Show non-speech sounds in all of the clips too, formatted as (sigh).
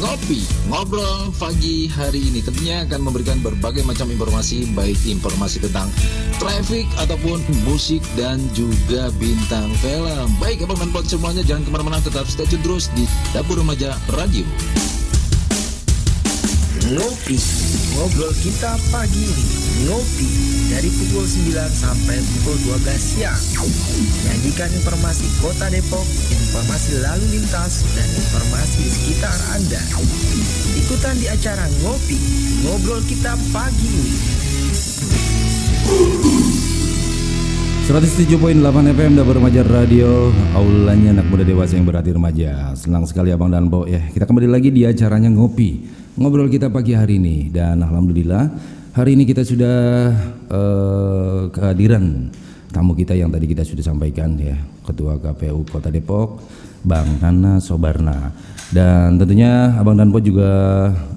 Ngopi, ngobrol pagi hari ini tentunya akan memberikan berbagai macam informasi baik informasi tentang traffic ataupun musik dan juga bintang film. Baik abang dan semuanya jangan ke mana-mana tetap stay tune terus di Dapur Remaja Radio. Ngopi, ngobrol kita pagi ini. Ngopi dari pukul 9 sampai pukul 12 siang. Nyanyikan informasi kota Depok, informasi lalu lintas, dan informasi sekitar Anda. Ikutan di acara Ngopi, ngobrol kita pagi ini. 107.8 FM Dapur Remaja Radio Aulanya anak muda dewasa yang berarti remaja Senang sekali Abang dan Bo ya Kita kembali lagi di acaranya Ngopi Ngobrol kita pagi hari ini. Dan Alhamdulillah Hari ini kita sudah eh, kehadiran tamu kita yang tadi kita sudah sampaikan ya. Ketua KPU Kota Depok Bang Nana Sobarna. Dan tentunya Abang Danpo juga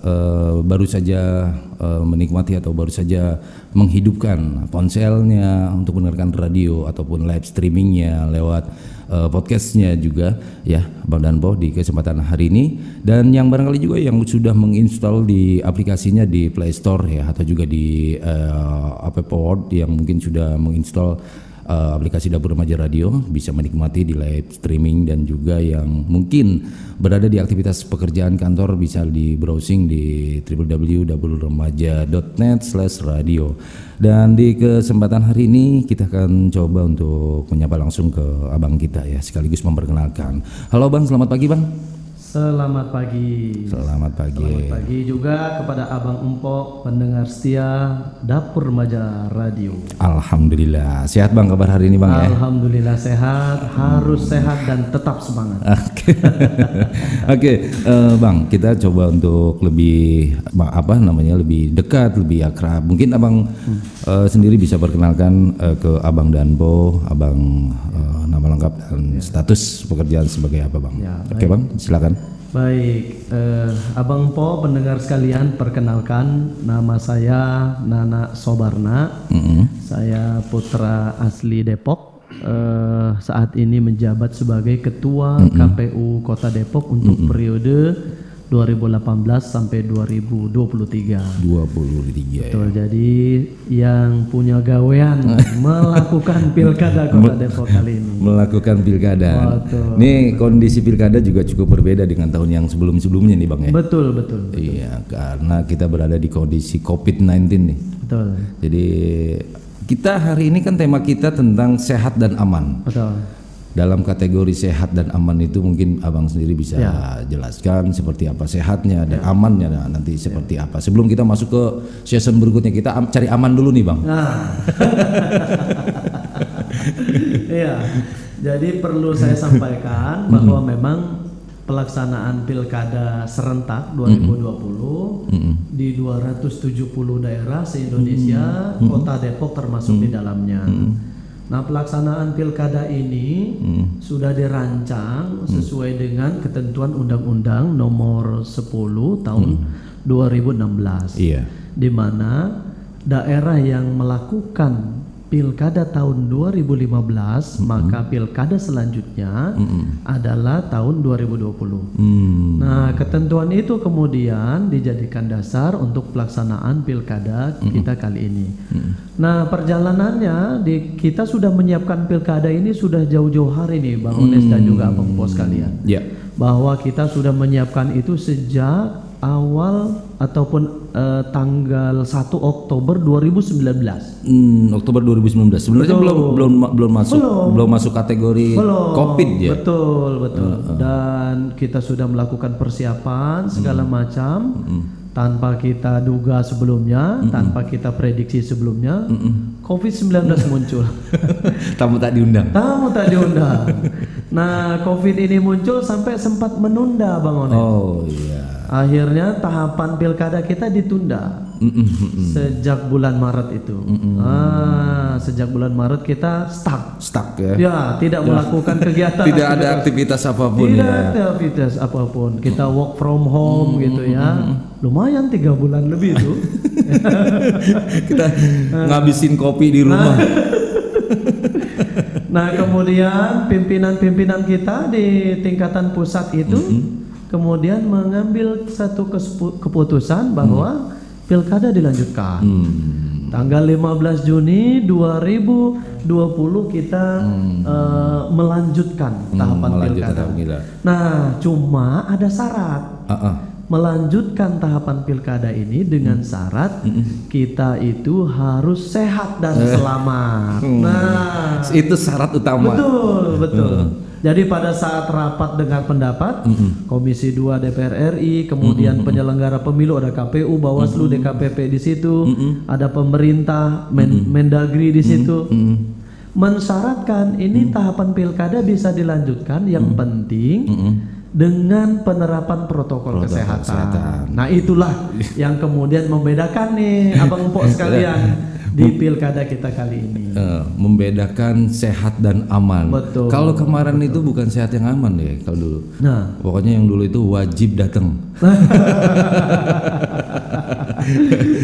eh, baru saja eh, menikmati atau baru saja menghidupkan ponselnya untuk mendengarkan radio ataupun live streamingnya lewat eh, podcastnya juga ya Abang Danpo di kesempatan hari ini. Dan yang barangkali juga yang sudah menginstal di aplikasinya di Play Store ya atau juga di eh, App Store yang mungkin sudah menginstal uh, aplikasi Dapur Remaja Radio bisa menikmati di live streaming dan juga yang mungkin berada di aktivitas pekerjaan kantor bisa di browsing di www.dapurremaja.net/radio. Dan di kesempatan hari ini kita akan coba untuk menyapa langsung ke abang kita ya sekaligus memperkenalkan. Halo Bang, selamat pagi Bang. Selamat pagi. Selamat pagi. Selamat pagi juga kepada Abang Empok, pendengar setia Dapur Remaja Radio. Alhamdulillah. Sehat Bang kabar hari ini Bang ya? Alhamdulillah sehat, harus sehat dan tetap semangat. (laughs) Oke, oke, eh, bang, kita coba untuk lebih apa namanya lebih dekat, lebih akrab. Mungkin abang eh, sendiri bisa perkenalkan eh, ke abang Danpo, abang eh, nama lengkap dan status pekerjaan sebagai apa bang? Ya, oke bang, silakan. Baik, eh, Abang Po, pendengar sekalian, perkenalkan nama saya Nana Sobarna. Mm-mm. Saya putra asli Depok. Eh, saat ini menjabat sebagai ketua KPU Kota Depok untuk periode 2018 sampai 2023. 23 ya. Betul, jadi yang punya gawean (laughs) melakukan pilkada Kota Depok kali ini. Melakukan pilkada. Betul. Ini kondisi pilkada juga cukup berbeda dengan tahun yang sebelum-sebelumnya nih bang ya. Betul, betul, Iya, karena kita berada di kondisi COVID-19 nih. betul, Jadi kita hari ini kan tema kita tentang sehat dan aman. betul. Dalam kategori sehat dan aman itu mungkin abang sendiri bisa Ya. jelaskan seperti apa sehatnya dan amannya nah, nanti seperti apa. Sebelum kita masuk ke season berikutnya kita am- cari aman dulu nih bang. Nah, (laughs) iya. Jadi perlu saya sampaikan bahwa memang pelaksanaan pilkada serentak 2020 di 270 daerah se-Indonesia, Kota Depok termasuk di dalamnya. Nah, pelaksanaan pilkada ini sudah dirancang sesuai dengan ketentuan Undang-Undang Nomor 10 Tahun 2016 Iya. di mana daerah yang melakukan pilkada tahun 2015 maka pilkada selanjutnya adalah tahun 2020. Hmm. Nah, ketentuan itu kemudian dijadikan dasar untuk pelaksanaan pilkada kita kali ini. Nah, perjalanannya di kita sudah menyiapkan pilkada ini sudah jauh-jauh hari nih Bang Ones dan juga Bang Bos kalian Ya. bahwa kita sudah menyiapkan itu sejak awal ataupun eh, tanggal 1 Oktober 2019. Hmm, Oktober 2019. Sebenarnya belum belum belum masuk belum, masuk kategori Belum. Covid ya. Betul, betul. Dan kita sudah melakukan persiapan segala macam tanpa kita duga sebelumnya, tanpa kita prediksi sebelumnya, COVID-19 muncul. (laughs) Tamu tak diundang. Tamu tak diundang. Nah, COVID ini muncul sampai sempat menunda Bang. Oh iya. Akhirnya tahapan pilkada kita ditunda Mm-mm. sejak bulan Maret itu. Ah, sejak bulan Maret kita stuck. Stuck ya. Ya, tidak melakukan kegiatan. Tidak ada aktivitas apa pun Tidak ya. ada aktivitas apa pun. Kita work from home gitu ya. Lumayan tiga bulan lebih itu. (laughs) Kita ngabisin kopi di rumah. (laughs) Nah, kemudian pimpinan-pimpinan kita di tingkatan pusat itu kemudian mengambil satu keputusan bahwa pilkada dilanjutkan. Hmm. Tanggal 15 Juni 2020 kita eh, melanjutkan tahapan Hmm, melanjutkan pilkada. tahapan. Nah, cuma ada syarat. Ah, ah. Melanjutkan tahapan pilkada ini dengan Hmm. syarat kita itu harus sehat dan selamat. Nah, Itu syarat utama. betul, betul. Jadi pada saat rapat dengar pendapat Komisi 2 DPR RI, kemudian penyelenggara pemilu ada KPU, Bawaslu, DKPP di situ, ada pemerintah, Men- Mendagri di situ. Mensyaratkan ini tahapan pilkada bisa dilanjutkan yang penting dengan penerapan protokol, kesehatan. kesehatan. Nah, itulah (laughs) yang kemudian membedakan nih Abang Empok sekalian di pilkada kita kali ini. Eh, membedakan sehat dan aman. Betul. Kalau kemarin itu bukan sehat yang aman ya kalau dulu. Nah, Pokoknya yang dulu itu wajib datang. (laughs)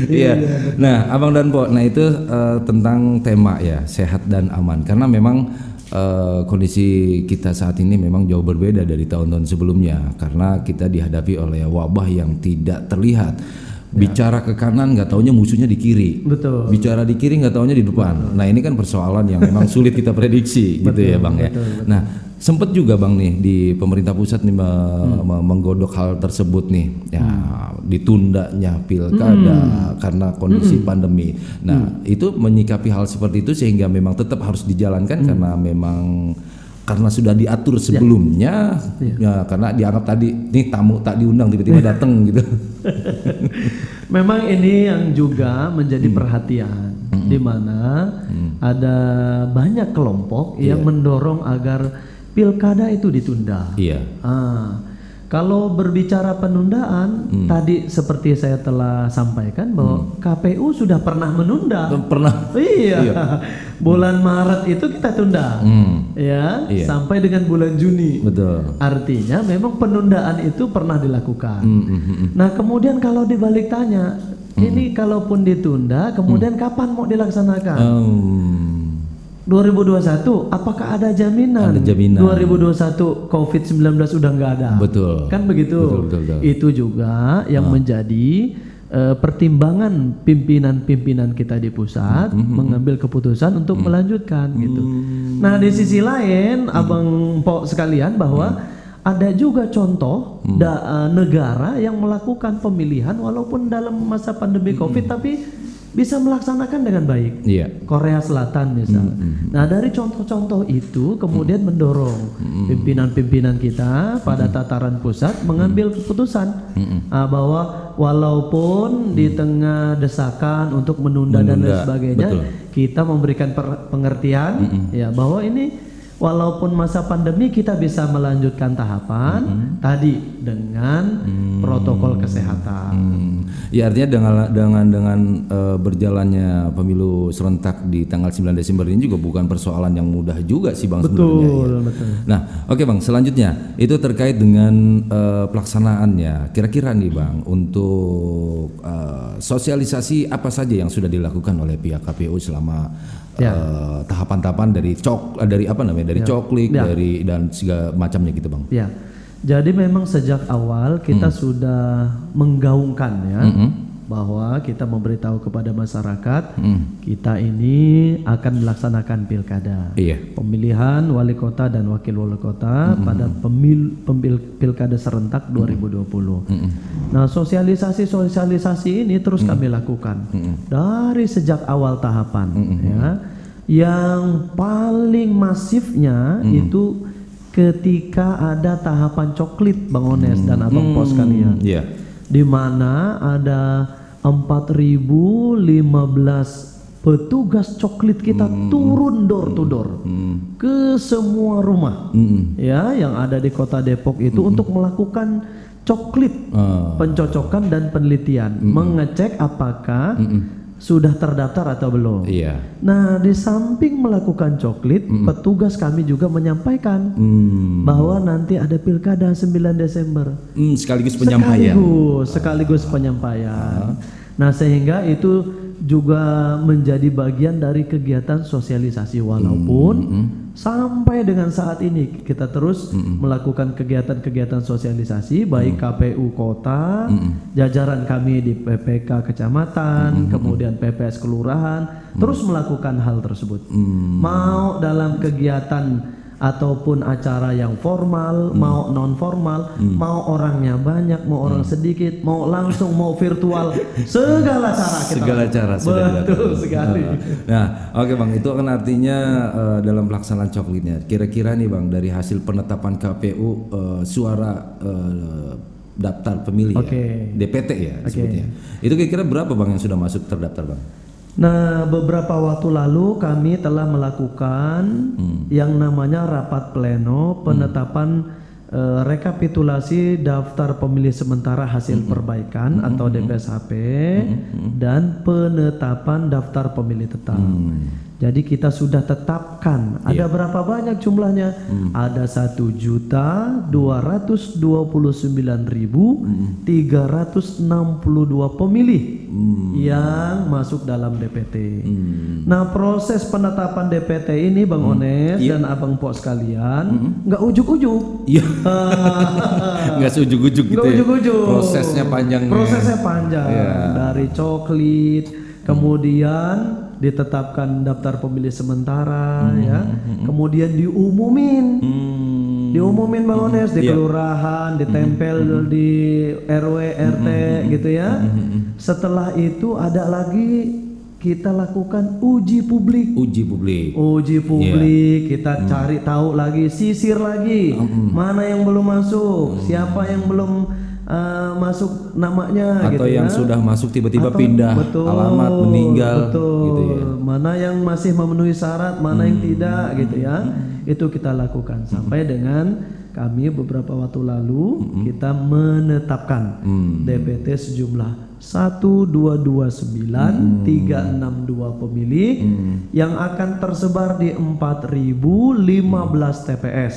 Iya. Nah, Abang dan Po, nah itu eh, tentang tema ya sehat dan aman. Karena memang eh, kondisi kita saat ini memang jauh berbeda dari tahun-tahun sebelumnya. Karena kita dihadapi oleh wabah yang tidak terlihat. Bicara ke kanan nggak taunya musuhnya di kiri. betul. Bicara di kiri nggak taunya di depan. Nah ini kan persoalan yang memang (laughs) sulit kita prediksi gitu ya bang ya. Nah sempet juga bang nih di pemerintah pusat nih me- menggodok hal tersebut nih. Ya ditundanya pilkada karena kondisi pandemi. Nah itu menyikapi hal seperti itu sehingga memang tetap harus dijalankan karena memang karena sudah diatur sebelumnya ya karena dianggap tadi nih tamu tak diundang tiba-tiba datang (laughs) gitu. Memang ini yang juga menjadi perhatian di mana ada banyak kelompok yang mendorong agar pilkada itu ditunda. Iya. Ah, kalau berbicara penundaan, tadi seperti saya telah sampaikan bahwa KPU sudah pernah menunda. Pernah. Iya. (laughs) Bulan Maret itu kita tunda. Hmm. Ya, Iya. sampai dengan bulan Juni. Betul. Artinya memang penundaan itu pernah dilakukan. Hmm, hmm, hmm. Nah, kemudian kalau dibalik tanya, ini kalaupun ditunda, kemudian kapan mau dilaksanakan? Um, 2021, apakah ada jaminan? Ada jaminan. 2021 COVID-19 udah nggak ada. Betul. Kan begitu. Betul, betul, betul. Itu juga yang menjadi eh, pertimbangan pimpinan-pimpinan kita di pusat Mm-hmm. mengambil keputusan untuk melanjutkan gitu. Mm. Nah, di sisi lain, Abang Pok sekalian bahwa Mm. ada juga contoh da- eh, negara yang melakukan pemilihan walaupun dalam masa pandemi Covid tapi bisa melaksanakan dengan baik. Iya. Korea Selatan misal. Nah dari contoh-contoh itu kemudian mendorong pimpinan-pimpinan kita pada tataran pusat mengambil keputusan ah, bahwa walaupun di tengah desakan untuk menunda, dan lain Menunda, sebagainya, betul. kita memberikan pengertian ya bahwa ini walaupun masa pandemi kita bisa melanjutkan tahapan tadi dengan protokol kesehatan. Hmm. Ya artinya dengan dengan dengan eh, berjalannya pemilu serentak di tanggal 9 Desember ini juga bukan persoalan yang mudah juga sih Bang sebenarnya. ya. Betul, betul. Nah, oke Bang, selanjutnya itu terkait dengan eh, pelaksanaannya. Kira-kira nih Bang, untuk eh, sosialisasi apa saja yang sudah dilakukan oleh pihak KPU selama Ya. eh, tahapan-tahapan dari cok eh, dari apa namanya? dari coklik, Ya. dari dan segala macamnya gitu Bang. Ya, jadi memang sejak awal kita sudah menggaungkan ya bahwa kita memberitahu kepada masyarakat kita ini akan melaksanakan pilkada. Iya. Pemilihan wali kota dan wakil wali kota pada pemil, pemil- pilkada serentak 2020. Nah, sosialisasi-sosialisasi ini terus kami lakukan dari sejak awal tahapan ya. Yang paling masifnya itu ketika ada tahapan coklit Bang Ones dan Abang Pos kalian Iya. Di mana ada 4015 petugas coklit kita turun door to door ke semua rumah. Ya yang ada di kota Depok itu untuk melakukan coklit Ah. pencocokan dan penelitian. Mengecek apakah sudah terdaftar atau belum. Iya. Nah, di samping melakukan coklit, petugas kami juga menyampaikan Hmm. bahwa nanti ada pilkada 9 Desember. Hmm, sekaligus penyampaian. Sekaligus, sekaligus penyampaian. Nah, sehingga itu juga menjadi bagian dari kegiatan sosialisasi walaupun sampai dengan saat ini kita terus melakukan kegiatan-kegiatan sosialisasi baik KPU kota, jajaran kami di PPK kecamatan, kemudian PPS kelurahan terus melakukan hal tersebut. Mau dalam kegiatan ataupun acara yang formal, mau non formal, mau orangnya banyak, mau orang sedikit, mau langsung, mau virtual, (laughs) segala cara kita. Segala cara sudah Betul dilakukan. sekali. Nah, oke bang, itu kan artinya eh, dalam pelaksanaan coklitnya. Kira-kira nih bang, dari hasil penetapan KPU eh, suara eh, daftar pemilih Oke. ya, DPT ya disebutnya. Itu kira-kira berapa bang yang sudah masuk terdaftar bang? Nah, beberapa waktu lalu kami telah melakukan yang namanya rapat pleno penetapan eh, rekapitulasi daftar pemilih sementara hasil perbaikan atau DPSHP dan penetapan daftar pemilih tetap. Jadi kita sudah tetapkan ada berapa banyak jumlahnya? Ada satu juta dua ratus dua puluh sembilan ribu tiga ratus enam puluh dua pemilih yang masuk dalam DPT. Nah proses penetapan DPT ini Bang Ones dan Abang Pok sekalian nggak ujuk-ujuk. Iya. (laughs) Nggak seujug-ujug gitu Nggak ya. ujuk-ujuk. Prosesnya panjang. ya. Prosesnya panjang Iya. dari coklit, kemudian ditetapkan daftar pemilih sementara, ya, kemudian diumumin, Hmm. diumumin bang Ones di kelurahan, ditempel di RW RT gitu ya. Setelah itu ada lagi kita lakukan uji publik. Uji publik. Uji publik, kita cari tahu lagi, sisir lagi, mana yang belum masuk, siapa yang belum eh, masuk namanya Atau gitu yang ya. sudah masuk tiba-tiba pindah betul, alamat meninggal betul. gitu ya. Mana yang masih memenuhi syarat, mana yang tidak gitu ya. Itu kita lakukan sampai dengan kami beberapa waktu lalu kita menetapkan DPT sejumlah 1229 362 pemilih yang akan tersebar di 4015 TPS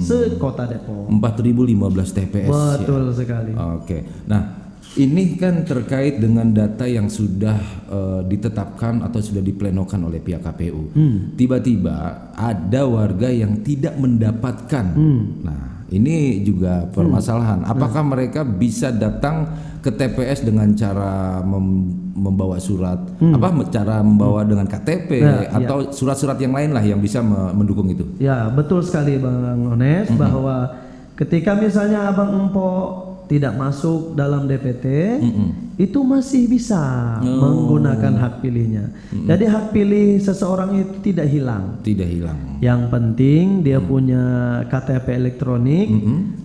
se-Kota Depok. 4015 TPS ya. Betul sekali. Oke. Nah, ini kan terkait dengan data yang sudah eh, ditetapkan atau sudah diplenokan oleh pihak KPU. Tiba-tiba ada warga yang tidak mendapatkan. Nah, ini juga permasalahan. Apakah mereka bisa datang ke TPS dengan cara mem- membawa surat? Apa cara membawa dengan KTP Nah, atau surat-surat yang lain lah yang bisa me- mendukung itu? Ya, betul sekali Bang Ones bahwa ketika misalnya Abang Empo tidak masuk dalam DPT, itu masih bisa menggunakan hak pilihnya. Jadi hak pilih seseorang itu tidak hilang. Tidak hilang. Yang penting dia punya KTP elektronik,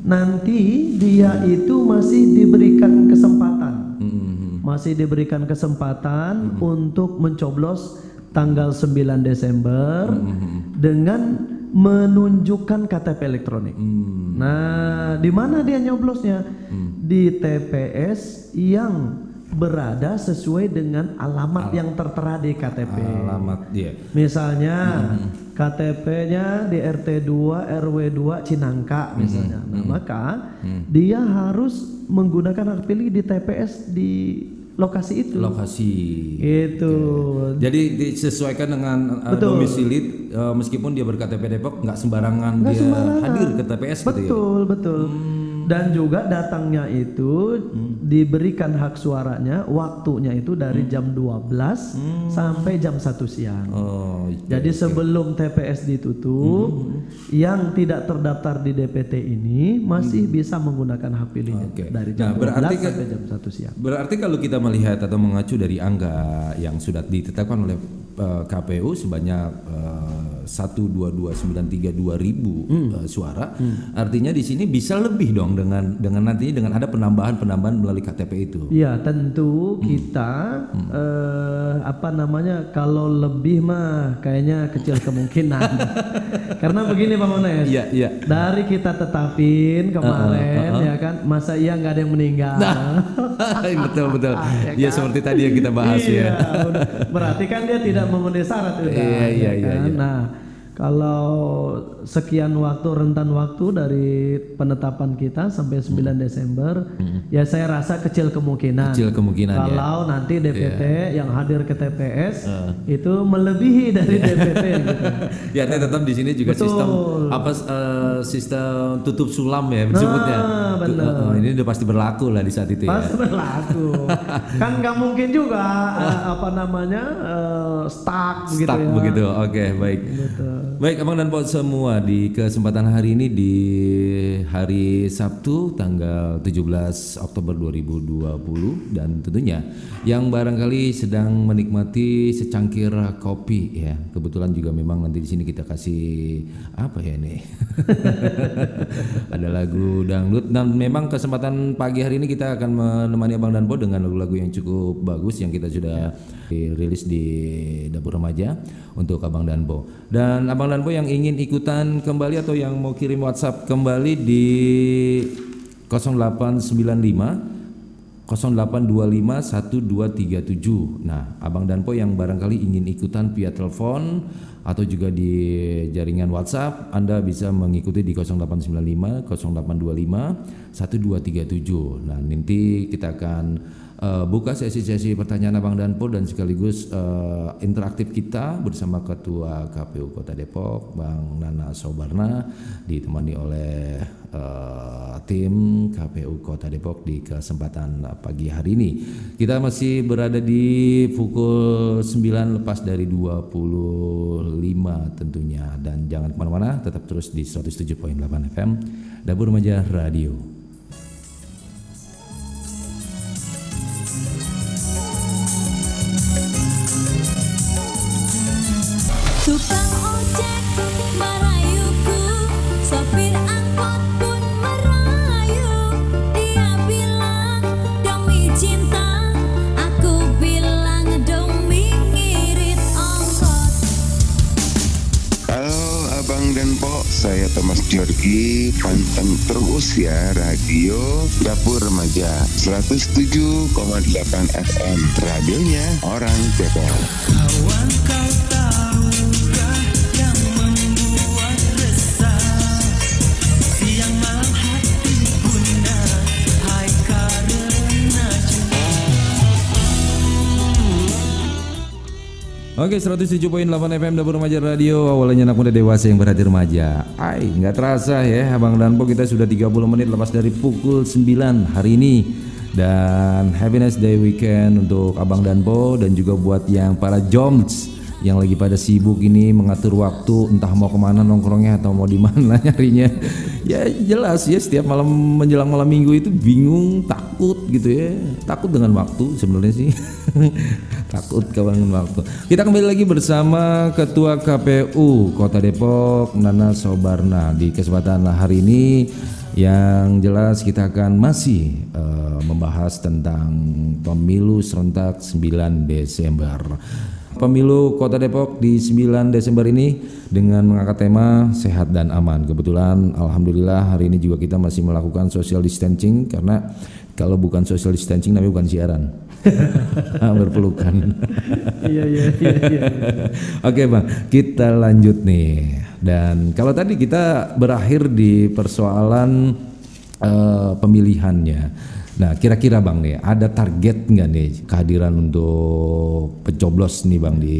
nanti dia itu masih diberikan kesempatan. Mm-mm. masih diberikan kesempatan untuk mencoblos tanggal 9 Desember dengan menunjukkan KTP elektronik. Nah, di mana dia nyoblosnya? Di TPS yang berada sesuai dengan alamat yang tertera di KTP. Alamat dia. Misalnya KTP-nya di RT 2 RW 2 Cinangka misalnya. Nah, maka dia harus menggunakan hak pilih di TPS di lokasi itu. lokasi Itu. jadi disesuaikan dengan uh, Betul. domisili uh, meskipun dia berKTP Depok nggak sembarangan Nggak dia sembarangan. hadir ke TPS gitu ya Betul, betul. Dan juga datangnya itu diberikan hak suaranya waktunya itu dari jam 12 sampai jam 1 siang. oh Jadi sebelum TPS ditutup, yang tidak terdaftar di DPT ini masih bisa menggunakan hak pilihnya Oke. dari Nah, jam 12 berarti sampai jam 1 siang. berarti kalau kita melihat atau mengacu dari angka yang sudah ditetapkan oleh uh, KPU sebanyak uh, 12293 ribu uh, suara artinya di sini bisa lebih dong dengan dengan nantinya dengan ada penambahan-penambahan melalui KTP itu Iya, tentu kita eh, apa namanya kalau lebih mah kayaknya kecil kemungkinan. (laughs) Karena begini Bang Ones. iya iya Dari kita tetapin kemarin ya kan, masa iya nggak ada yang meninggal. (laughs) betul betul (laughs) ya seperti tadi yang kita bahas iya, ya berarti kan dia tidak memenuhi syarat udah. Iya, iya, ya iya, kan? iya. Nah, Kalau sekian waktu rentan waktu dari penetapan kita sampai 9 Desember, ya saya rasa kecil kemungkinan. Kecil kemungkinan ya. Kalau nanti DPT yang hadir ke TPS itu melebihi dari DPT (laughs) gitu. Ya, tetap di sini juga Betul. sistem apa eh, sistem tutup sulam ya disebutnya. Ah, benar. Eh, ini udah pasti berlaku lah di saat itu ya. Pas berlaku. (laughs) kan nggak mungkin juga eh, apa namanya eh, stuck begitu Stuck ya. begitu. Oke, baik. Baik, Abang dan Pak semua di kesempatan hari ini di hari Sabtu tanggal 17 Oktober 2020 dan tentunya yang barangkali sedang menikmati secangkir kopi ya. Kebetulan juga memang nanti di sini kita kasih apa ya ini? (laughs) Ada lagu dangdut dan memang kesempatan pagi hari ini kita akan menemani Abang dan Po dengan lagu-lagu yang cukup bagus yang kita sudah dirilis di dapur remaja untuk Abang dan Po. Dan Abang dan Po yang ingin ikutan kembali atau yang mau kirim WhatsApp kembali di 0895 0825 1237. Nah, Abang Danpo yang barangkali ingin ikutan via telepon atau juga di jaringan WhatsApp, Anda bisa mengikuti di 0895 0825 1237. Nah, nanti kita akan eh, buka sesi-sesi pertanyaan Abang Danpo dan sekaligus eh, interaktif kita bersama Ketua KPU Kota Depok, Bang Nana Sobarna, ditemani oleh eh, tim KPU Kota Depok di kesempatan pagi hari ini. Kita masih berada di pukul 9 lepas dari 25 tentunya dan jangan ke mana-mana tetap terus di 107.8 FM Dapur Remaja Radio. Tukang ojek Jorgi, panteng terus ya radio Dapur Remaja 107,8 FM, radionya orang Depok. Kawan kau Oke 107.8 FM Dapur Remaja Radio. Awalnya anak muda dewasa yang berhati remaja. Ay nggak terasa ya Abang Danpo kita sudah 30 menit lepas dari pukul 9 hari ini. Dan Happiness Day Weekend untuk Abang Danpo Dan juga buat yang para joms yang lagi pada sibuk ini mengatur waktu entah mau ke mana nongkrongnya atau mau di mana (laughs) nyarinya. Ya jelas ya setiap malam menjelang malam minggu itu bingung takut gitu ya. Takut dengan waktu sebenarnya sih. (laughs) Takut kebangun waktu. Kita kembali lagi bersama Ketua KPU Kota Depok Nana Sobarna. Di kesempatan hari ini yang jelas kita akan masih eh, membahas tentang pemilu serentak 9 Desember Pemilu Kota Depok di 9 Desember ini dengan mengangkat tema sehat dan aman. Kebetulan alhamdulillah hari ini juga kita masih melakukan social distancing karena kalau bukan social distancing namanya bukan siaran. (laughs) Berpelukan. Iya iya iya. iya. Oke Bang, kita lanjut nih. Dan kalau tadi kita berakhir di persoalan eh, pemilihannya. Nah, kira-kira Bang nih, ada target nggak nih kehadiran untuk pencoblos nih Bang di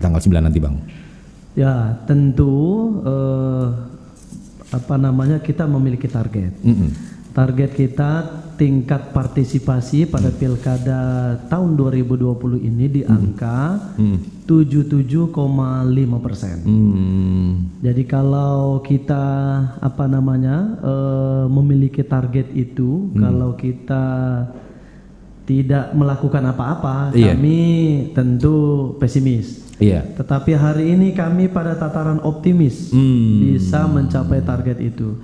tanggal 9 nanti Bang? Ya tentu eh, apa namanya kita memiliki target. Mm-mm. Target kita tingkat partisipasi pada pilkada tahun 2020 ini di angka 77,5 persen. Hmm. Jadi kalau kita apa namanya eh, memiliki target itu, kalau kita tidak melakukan apa-apa, Iya. kami tentu pesimis. Iya. Tetapi hari ini kami pada tataran optimis Hmm. bisa mencapai target itu.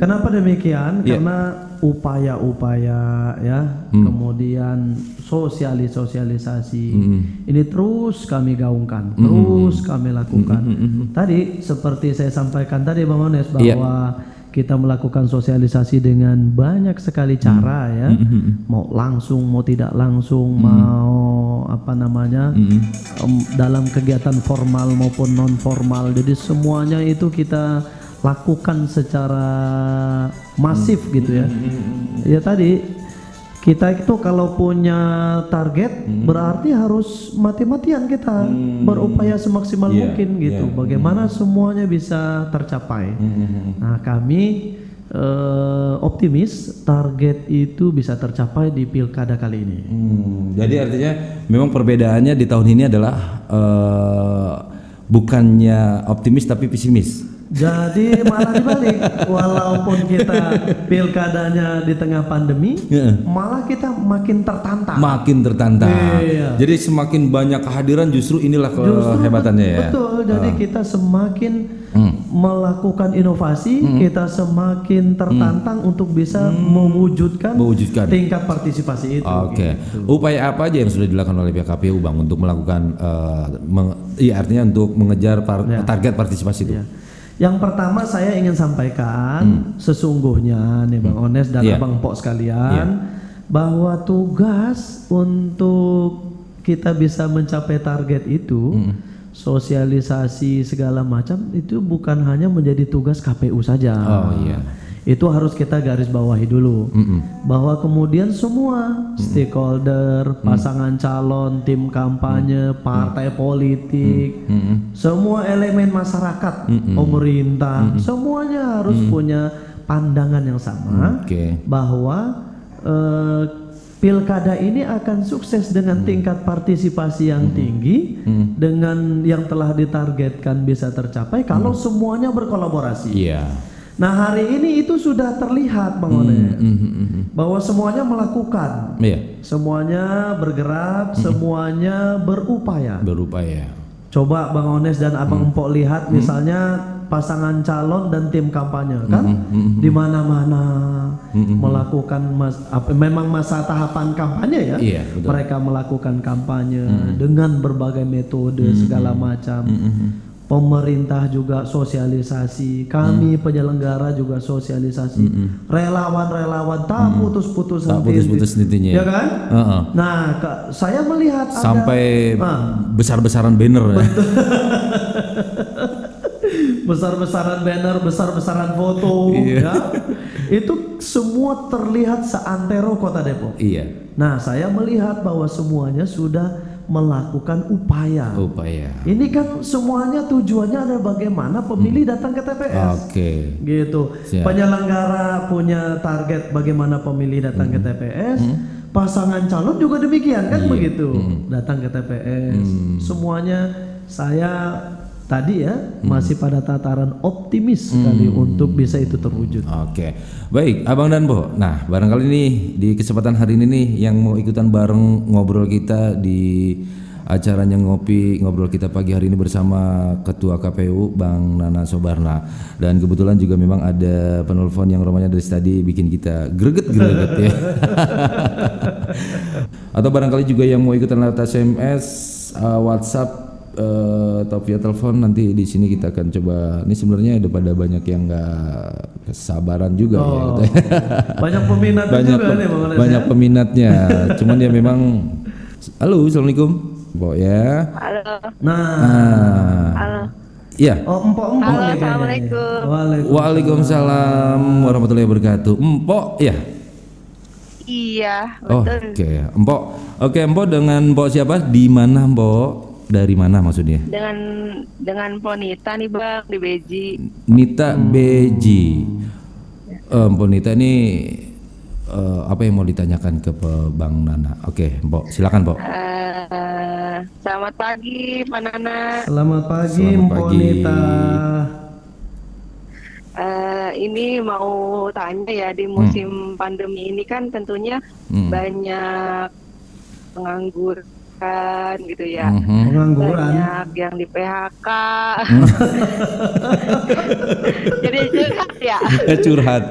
Kenapa demikian? Iya. Karena upaya-upaya ya, Hmm. kemudian sosialisasi Hmm. ini terus kami gaungkan, terus kami lakukan. Hmm. Tadi seperti saya sampaikan tadi Bang Ones Iya. bahwa kita melakukan sosialisasi dengan banyak sekali cara ya. Mau langsung, mau tidak langsung, mau apa namanya? em, dalam kegiatan formal maupun non formal. Jadi semuanya itu kita lakukan secara masif gitu ya. Ya tadi kita itu kalau punya target berarti harus mati-matian kita berupaya semaksimal Iya, mungkin gitu. iya. Bagaimana semuanya bisa tercapai. Nah, kami eh, optimis target itu bisa tercapai di pilkada kali ini. Hmm, jadi artinya memang perbedaannya di tahun ini adalah eh, bukannya optimis tapi pesimis. Jadi malah dibalik, walaupun kita pilkadanya di tengah pandemi, Iya. malah kita makin tertantang. Makin tertantang. Iya. Jadi semakin banyak kehadiran justru inilah kehebatannya ya. Betul, jadi kita semakin melakukan inovasi, Hmm. kita semakin tertantang untuk bisa mewujudkan, Mewujudkan. tingkat partisipasi itu. Oke, upaya apa aja yang sudah dilakukan oleh pihak KPU bang untuk melakukan, eh, meng- iya artinya untuk mengejar par- Ya. target partisipasi itu? Ya. Yang pertama saya ingin sampaikan sesungguhnya nih Bang Ones dan Hmm. Iya. Abang Pok sekalian bahwa tugas untuk kita bisa mencapai target itu Hmm. sosialisasi segala macam itu bukan hanya menjadi tugas KPU saja. Oh, iya. Itu harus kita garis bawahi dulu. Mm-mm. bahwa kemudian semua stakeholder, pasangan calon, tim kampanye, partai politik, Mm-mm. semua elemen masyarakat, pemerintah, semuanya harus punya pandangan yang sama Oke. bahwa eh, pilkada ini akan sukses dengan tingkat partisipasi yang tinggi, dengan yang telah ditargetkan bisa tercapai kalau semuanya berkolaborasi. Iya. Nah hari ini itu sudah terlihat Bang Ones bahwa semuanya melakukan, Iya. semuanya bergerak, semuanya berupaya. Berupaya. Coba Bang Ones dan Abang Empok lihat misalnya pasangan calon dan tim kampanye kan di mana-mana melakukan mas, apa, memang masa tahapan kampanye ya. Iya, betul. Mereka melakukan kampanye dengan berbagai metode segala macam. Pemerintah juga sosialisasi, kami penyelenggara juga sosialisasi. Relawan-relawan tak putus-putus Tak putus-putus hentinya Ya kan? Heeh. Nah, Kak, saya melihat ada- Sampai Ah. besar-besaran banner ya. (laughs) besar-besaran banner, besar-besaran foto, Iya. ya. Itu semua terlihat seantero Kota Depok. Iya. Nah, saya melihat bahwa semuanya sudah melakukan upaya. Upaya. Ini kan semuanya tujuannya adalah bagaimana pemilih datang ke TPS. Oke. Gitu. Siap. Penyelenggara punya target bagaimana pemilih datang ke TPS. Pasangan calon juga demikian kan begitu. Datang ke TPS. Semuanya saya tadi ya masih pada tataran optimis sekali untuk bisa itu terwujud. Oke, baik, Abang dan Bo. Nah, barangkali nih di kesempatan hari ini nih yang mau ikutan bareng ngobrol kita di acaranya ngopi ngobrol kita pagi hari ini bersama Ketua KPU Bang Nana Sobarna dan kebetulan juga memang ada penelpon yang romanya dari tadi bikin kita greget-greget ya. (laughs) Atau barangkali juga yang mau ikutan lewat SMS, uh, WhatsApp eh atau via telepon nanti di sini kita akan coba ini sebenarnya ada pada banyak yang nggak kesabaran juga ya gitu ya. Banyak peminat banyak juga pe- nih banyak ya. peminatnya cuman ya memang halo assalamualaikum Bo ya Halo. Nah, ah Halo. iya oh empok-empok Halo, nih kayaknya. Assalamualaikum. Waalaikumsalam. Waalaikumsalam warahmatullahi wabarakatuh Empok ya Iya, Oh, betul. oke Empok oke Empok dengan Empok siapa di mana Empok dari mana maksudnya Dengan dengan Ponita nih Bang di Beji. Nita Beji. Eh, Mbok Nita ini eh, apa yang mau ditanyakan ke Bang Nana? Oke, Mbok, silakan, Mbok. Eh, selamat pagi, Pak Nana. Selamat pagi Selamat pagi. Nita. Eh, ini mau tanya ya di musim pandemi ini kan tentunya Hmm. banyak pengangguran gitu ya. Mhm. Pengangguran. Banyak yang di PHK. (laughs) Jadi curhat ya. (laughs) Eh, curhat.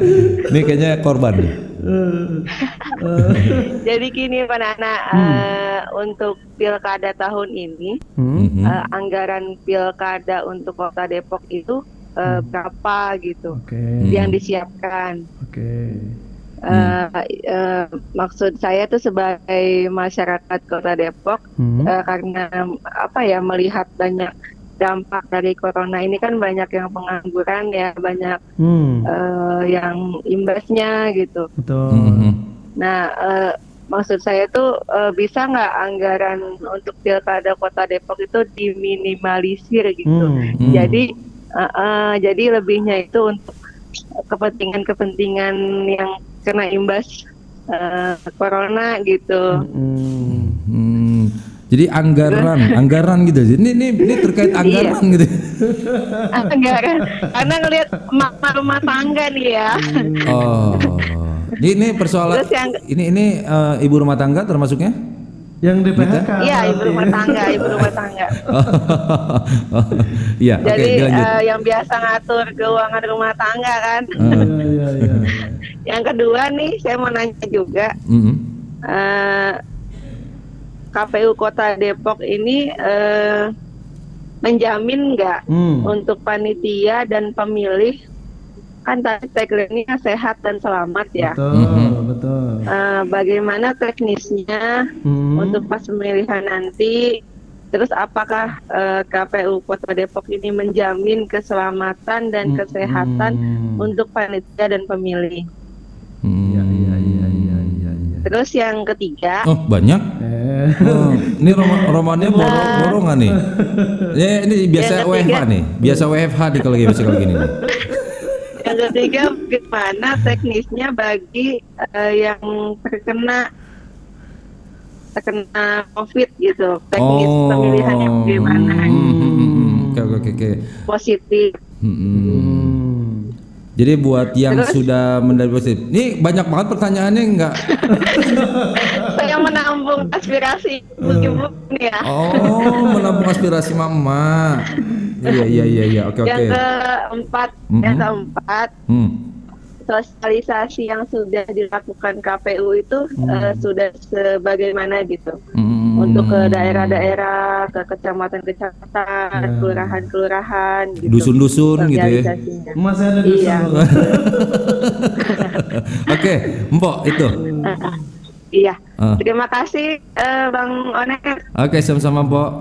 Ini kayaknya korban. nih. (laughs) Jadi gini Pak Nana, eh, untuk pilkada tahun ini Mhm. eh, anggaran pilkada untuk Kota Depok itu eh, berapa gitu Oke. yang disiapkan. Oke. Eh, eh, maksud saya tuh sebagai masyarakat Kota Depok Hmm. eh, karena apa ya melihat banyak dampak dari corona ini kan banyak yang pengangguran ya banyak Hmm. eh, yang imbasnya gitu. Betul. Mhm. Nah, eh, maksud saya tuh eh, bisa nggak anggaran untuk pilkada Kota Depok itu diminimalisir gitu. Hmm. Hmm. Jadi, eh, eh, jadi lebihnya itu untuk kepentingan-kepentingan yang kena imbas eh, corona gitu. Hmm. Hmm. Jadi anggaran, anggaran gitu. Ini ini ini terkait anggaran gitu. Anggaran, karena ngelihat emak rumah tangga nih ya. Oh. Ini ini persoalan yang- ini ini eh, ibu rumah tangga termasuknya? Yang di PHK. Iya, ibu rumah tangga, ibu rumah tangga. (laughs) Iya, oke Jadi dilanjut. eh, yang biasa ngatur keuangan rumah tangga kan. Eh, Iya, iya, iya. (laughs) Yang kedua nih, saya mau nanya juga. mm-mm. eh, KPU Kota Depok ini eh, menjamin nggak Hmm. untuk panitia dan pemilih kan tagline-nya sehat dan selamat ya. Betul, Mhm. betul. Eh, bagaimana teknisnya Hmm. untuk pas pemilihan nanti? Terus apakah eh, KPU Kota Depok ini menjamin keselamatan dan Hmm. kesehatan untuk panitia dan pemilih? Iya, iya, iya, iya, iya, iya. Terus yang ketiga, Oh, banyak. Eh. Oh, ini rom romannya boro borongan nih. Ya, ini biasa. WFH nih. Biasa WFH nih kalau biasa kalau gini nih. Yang ketiga bagaimana teknisnya bagi eh, yang terkena terkena COVID gitu, teknis Oh. pemilihannya bagaimana? Hmm. Oke, oke, oke, oke. Positif. Hmm, hmm. Hmm. Jadi buat yang Terus? sudah mendapat positif, ini banyak banget pertanyaannya enggak? (laughs) Saya menampung aspirasi nih ya. Oh, menampung aspirasi mama. Iya, iya, iya, iya. Oke, oke. Yang keempat, Mhm. yang keempat Hmm. sosialisasi yang sudah dilakukan KPU itu eh, sudah sebagaimana gitu. Hmm. Untuk ke daerah-daerah, ke kecamatan-kecamatan, kelurahan-kelurahan gitu. Dusun-dusun gitu ya. sosialisasinya. Masih ada dusun. Iya. (laughs) Oke, Mbok itu. Iya. Ah. Terima kasih eh, Bang Onet, Oke, sama-sama, Mbok.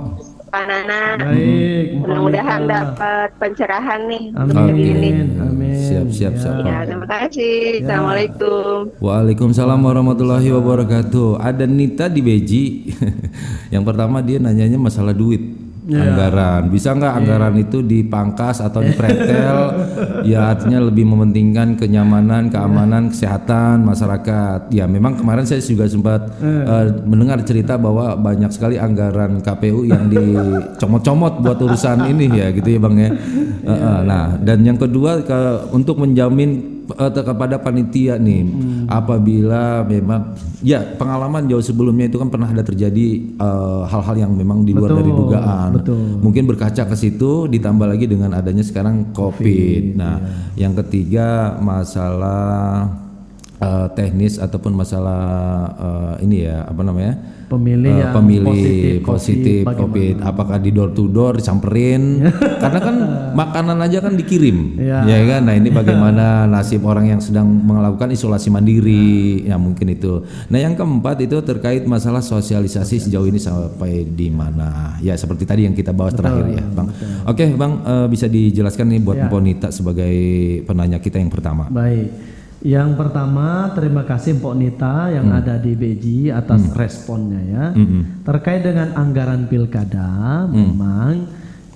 Pak Nana. Baik. Mudah-mudahan dapat pencerahan nih untuk Amin. ini. Amin. Siap, siap, siap. Ya, terima kasih. Assalamualaikum. Waalaikumsalam warahmatullahi wabarakatuh. Ada Nita di Beji. (laughs) Yang pertama dia nanyanya masalah duit, anggaran. Bisa nggak anggaran itu dipangkas atau dipretel? (laughs) ya artinya lebih mementingkan kenyamanan, keamanan, kesehatan masyarakat. Ya memang kemarin saya juga sempat eh, mendengar cerita bahwa banyak sekali anggaran KPU yang dicomot-comot buat urusan ini ya gitu ya bang ya. Eh, eh, nah dan yang kedua ke- untuk menjamin kepada panitia nih apabila memang ya pengalaman jauh sebelumnya itu kan pernah ada terjadi eh, hal-hal yang memang di luar Betul, dari dugaan betul. mungkin berkaca ke situ ditambah lagi dengan adanya sekarang covid nah iya. yang ketiga masalah eh, teknis ataupun masalah eh, ini ya apa namanya? Pemilih yang pemilih positif positif COVID, COVID, apakah di door to door disamperin (laughs) karena kan makanan aja kan dikirim Iya. ya kan? Nah ini bagaimana (laughs) nasib orang yang sedang melakukan isolasi mandiri? Ya mungkin itu. Nah yang keempat itu terkait masalah sosialisasi sejauh ini sampai di mana? Ya seperti tadi yang kita bahas terakhir ya bang. oke bang eh, bisa dijelaskan nih buat Ya. Ponita sebagai penanya kita yang pertama. Baik. Yang pertama, terima kasih Mpok Nita yang Hmm. ada di BJ atas responnya ya. Mm-mm. Terkait dengan anggaran pilkada, Hmm. memang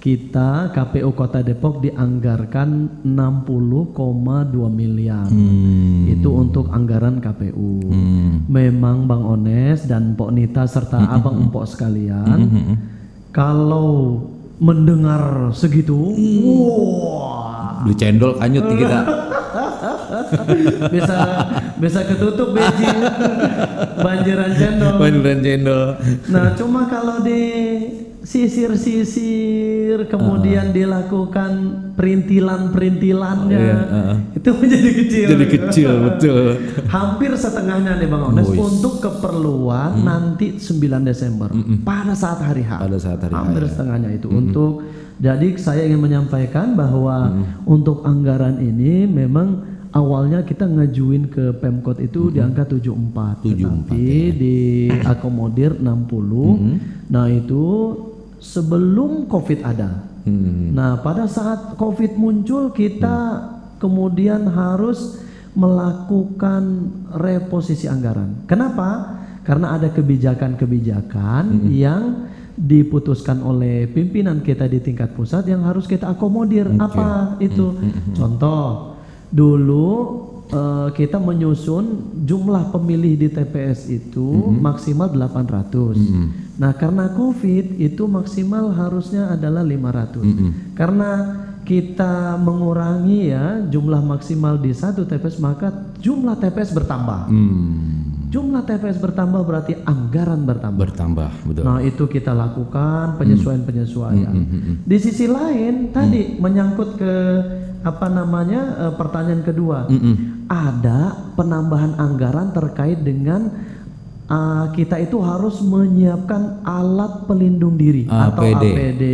kita KPU Kota Depok dianggarkan 60,2 miliar. Hmm. Itu untuk anggaran KPU. Hmm. Memang Bang Ones dan Mpok Nita serta Abang Empok sekalian, Mm-mm. kalau mendengar segitu, wah, beli cendol anyut nih kita. (laughs) Bisa bisa ketutup beji. (laughs) Banjiran cendol. beneran cendol. Nah, cuma kalau di sisir-sisir kemudian dilakukan perintilan-perintilannya. Iya, heeh. itu (laughs) menjadi kecil. jadi kecil betul. Hampir setengahnya nih Bang Ones Wih. untuk keperluan nanti 9 Desember. Pada saat hari H. pada saat hari Hampir H ya. setengahnya itu. Untuk Jadi saya ingin menyampaikan bahwa untuk anggaran ini memang awalnya kita ngajuin ke Pemkot itu di angka 74, 74, tetapi diakomodir 60. Nah, itu sebelum Covid ada. Hmm. Nah, pada saat COVID muncul, kita kemudian harus melakukan reposisi anggaran. Kenapa? Karena ada kebijakan-kebijakan yang diputuskan oleh pimpinan kita di tingkat pusat yang harus kita akomodir. Apa itu? Contoh, dulu eh, kita menyusun jumlah pemilih di TPS itu maksimal 800. Nah, karena Covid itu maksimal harusnya adalah 500. Karena kita mengurangi ya jumlah maksimal di satu TPS maka jumlah TPS bertambah. Hmm. Jumlah TPS bertambah berarti anggaran bertambah. Bertambah, betul. Nah, itu kita lakukan penyesuaian-penyesuaian. Di sisi lain tadi menyangkut ke apa namanya eh, pertanyaan kedua. Ada penambahan anggaran terkait dengan ah, kita itu harus menyiapkan alat pelindung diri atau APD. APD.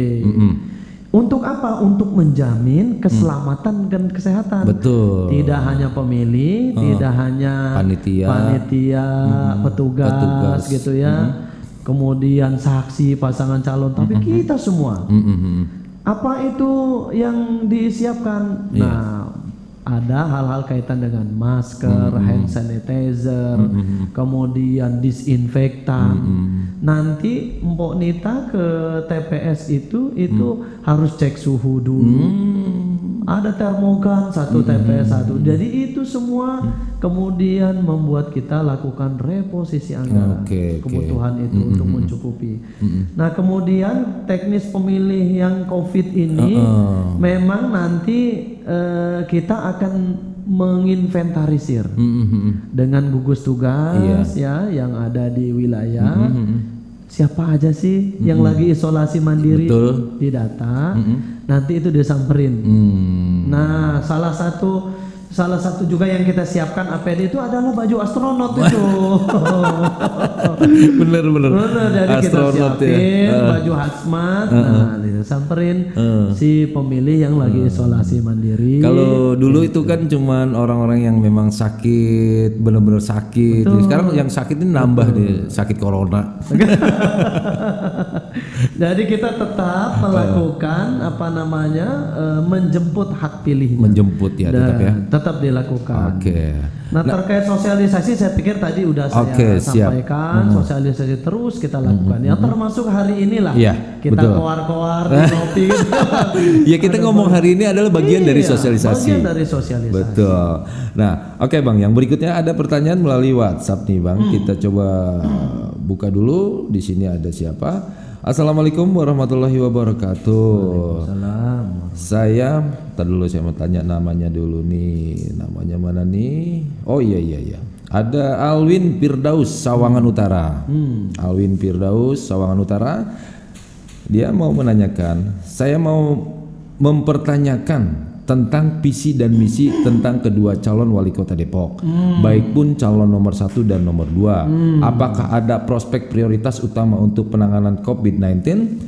Untuk apa? Untuk menjamin keselamatan dan kesehatan. Betul. Tidak hanya pemilih, tidak hanya Panitia. panitia, petugas, petugas. gitu ya. Kemudian saksi pasangan calon, tapi kita semua. Mm-mm. Apa itu yang disiapkan? Nah, ada hal-hal kaitan dengan masker, hand sanitizer, kemudian disinfektan. Nanti Mpok Nita ke TPS itu itu harus cek suhu dulu. Ada termogan satu TPS satu. Jadi itu semua kemudian membuat kita lakukan reposisi anggaran oke. kebutuhan itu untuk mencukupi. Nah, kemudian teknis pemilih yang COVID ini memang nanti eh, kita akan menginventarisir Mm-mm. dengan gugus tugas ya yang ada di wilayah. Siapa aja sih yang lagi isolasi mandiri Betul. didata, nanti itu disamperin. Hmm. Nah, salah satu salah satu juga yang kita siapkan APD itu adalah baju astronot itu. (laughs) bener bener. Benar, jadi kita Astronot ya. siapin baju hazmat, nah disamperin si pemilih yang lagi isolasi mandiri. Kalau dulu itu kan cuman orang-orang yang memang sakit, bener-bener sakit. Sekarang yang sakit ini nambah nih, sakit corona. (laughs) Jadi kita tetap melakukan apa namanya eh, menjemput hak pilihnya. Menjemput ya tetap ya. Dan tetap dilakukan. Oke. Nah, terkait sosialisasi saya pikir tadi udah saya Oke, siap. sampaikan sosialisasi terus kita lakukan ya termasuk hari inilah Iya, kita koar-koar di ngopi (laughs) Ya kita ngomong hari ini adalah bagian dari Iya, sosialisasi. bagian dari sosialisasi. Betul. Nah, oke Bang, yang berikutnya ada pertanyaan melalui WhatsApp nih Bang. Kita coba buka dulu. Di sini ada siapa? Assalamualaikum warahmatullahi wabarakatuh. Saya, tadi dulu saya mau tanya namanya dulu nih. Namanya mana nih? Oh iya iya iya. Ada Alwin Firdaus Sawangan Utara. Alwin Firdaus Sawangan Utara. Dia mau menanyakan, saya mau mempertanyakan tentang visi dan misi tentang kedua calon wali kota Depok, baik pun calon nomor satu dan nomor dua. Apakah ada prospek prioritas utama untuk penanganan COVID-19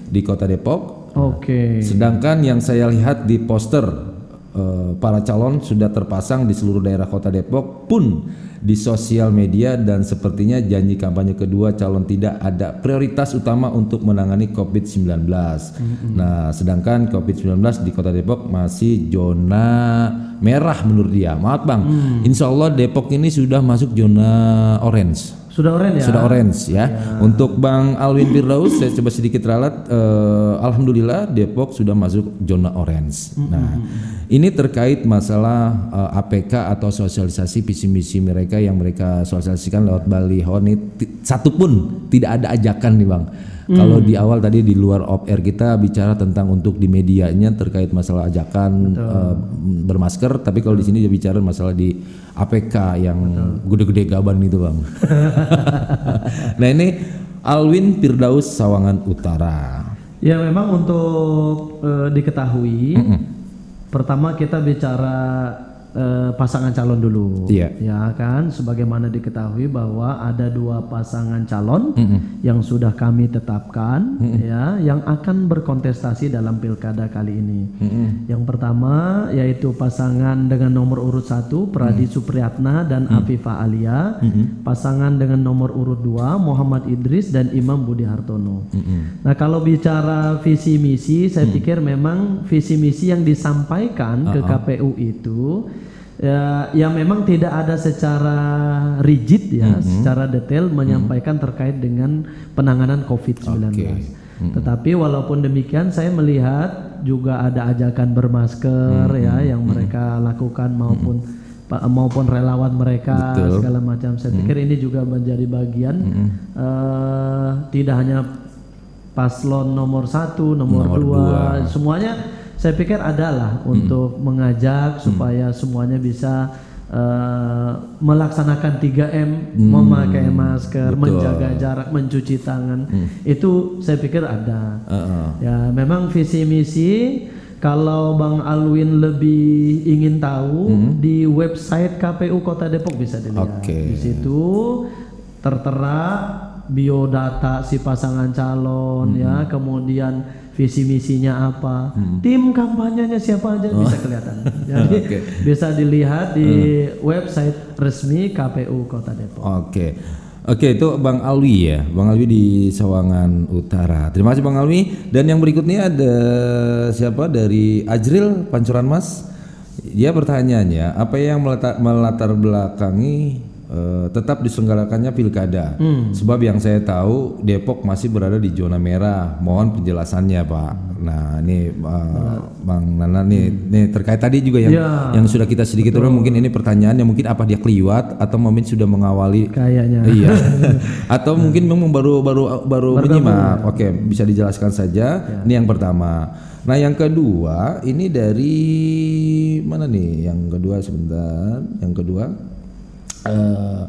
di kota Depok? Oke. Sedangkan yang saya lihat di poster eh, para calon sudah terpasang di seluruh daerah kota Depok pun di sosial media dan sepertinya janji kampanye kedua calon tidak ada prioritas utama untuk menangani COVID-19. Nah, sedangkan COVID-19 di kota Depok masih zona merah menurut dia. Maaf Bang, Insya Allah Depok ini sudah masuk zona orange. Sudah oren ya? Sudah orange ya. Untuk Bang Alwin Firdaus saya coba sedikit ralat eh, alhamdulillah Depok sudah masuk zona orange. Nah, ini terkait masalah eh, APK atau sosialisasi visi misi mereka yang mereka sosialisasikan lewat baliho ini ti- satu pun tidak ada ajakan nih Bang. Kalau di awal tadi di luar off air kita bicara tentang untuk di medianya terkait masalah ajakan eh, bermasker, tapi kalau di sini dia bicara masalah di APK yang gede-gede gaban itu Bang. (laughs) nah ini Alwin Firdaus Sawangan Utara. Ya memang untuk eh, diketahui, pertama kita bicara eh, pasangan calon dulu. Iya. Ya kan, sebagaimana diketahui bahwa ada dua pasangan calon yang sudah kami tetapkan, ya, yang akan berkontestasi dalam pilkada kali ini. Yang pertama yaitu pasangan dengan nomor urut satu Pradi Supriyatna dan Afifah Alia, pasangan dengan nomor urut dua Muhammad Idris dan Imam Budi Hartono. Nah kalau bicara visi misi, saya pikir memang visi misi yang disampaikan ke KPU itu ya, yang memang tidak ada secara rigid ya, secara detail menyampaikan terkait dengan penanganan COVID-19. Tetapi walaupun demikian saya melihat juga ada ajakan bermasker ya yang mereka lakukan maupun pa- maupun relawan mereka Betul. segala macam. Saya pikir ini juga menjadi bagian eh, tidak hanya paslon nomor satu, nomor, Nomor dua, dua. semuanya saya pikir adalah untuk mengajak supaya semuanya bisa eh, melaksanakan 3M, memakai masker, menjaga jarak, mencuci tangan. Itu saya pikir ada. Heeh. Ya, memang visi misi kalau Bang Alwin lebih ingin tahu di website KPU Kota Depok bisa dilihat. Oke. Di situ tertera biodata si pasangan calon ya, kemudian visi misinya apa, tim kampanyenya siapa aja bisa kelihatan. (laughs) Jadi Oke. bisa dilihat di website resmi KPU Kota Depok. Oke. Oke, itu Bang Alwi ya. Bang Alwi di Sawangan Utara. Terima kasih Bang Alwi. Dan yang berikutnya ada siapa dari Ajril Pancuran Mas. Dia pertanyaannya, apa yang melatar, melatar belakangi eh, tetap diselenggarakannya pilkada? Sebab yang saya tahu Depok masih berada di zona merah. Mohon penjelasannya, Pak. Nah, ini eh, Bang Nana nih, nih terkait tadi juga yang Ya, yang sudah kita sedikit ulang mungkin ini pertanyaan yang mungkin apa dia keliwat atau mungkin sudah mengawali? Kayaknya. iya. (laughs) Atau mungkin memang baru baru baru menyimak oke bisa dijelaskan saja. Ini yang pertama. Nah yang kedua ini dari mana nih? Yang kedua sebentar. Yang kedua eh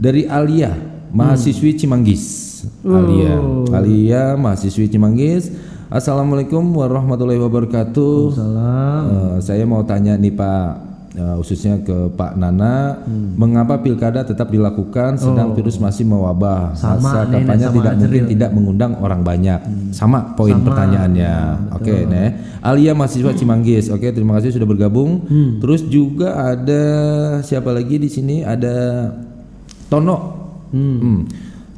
dari Alia mahasiswi Cimanggis. Alia. Alia mahasiswi Cimanggis. Assalamualaikum warahmatullahi wabarakatuh. Salam. Eh, saya mau tanya nih Pak, eh, khususnya ke Pak Nana, Hmm. mengapa pilkada tetap dilakukan sedang virus masih mewabah? Oh. Sama sama tidak mungkin. Hmm. tidak mengundang orang banyak. Sama poin pertanyaannya. Oke, nih. Alia mahasiswa Cimanggis. Oke, terima kasih sudah bergabung. Hmm. Terus juga ada siapa lagi di sini? Ada Tono. Hmm.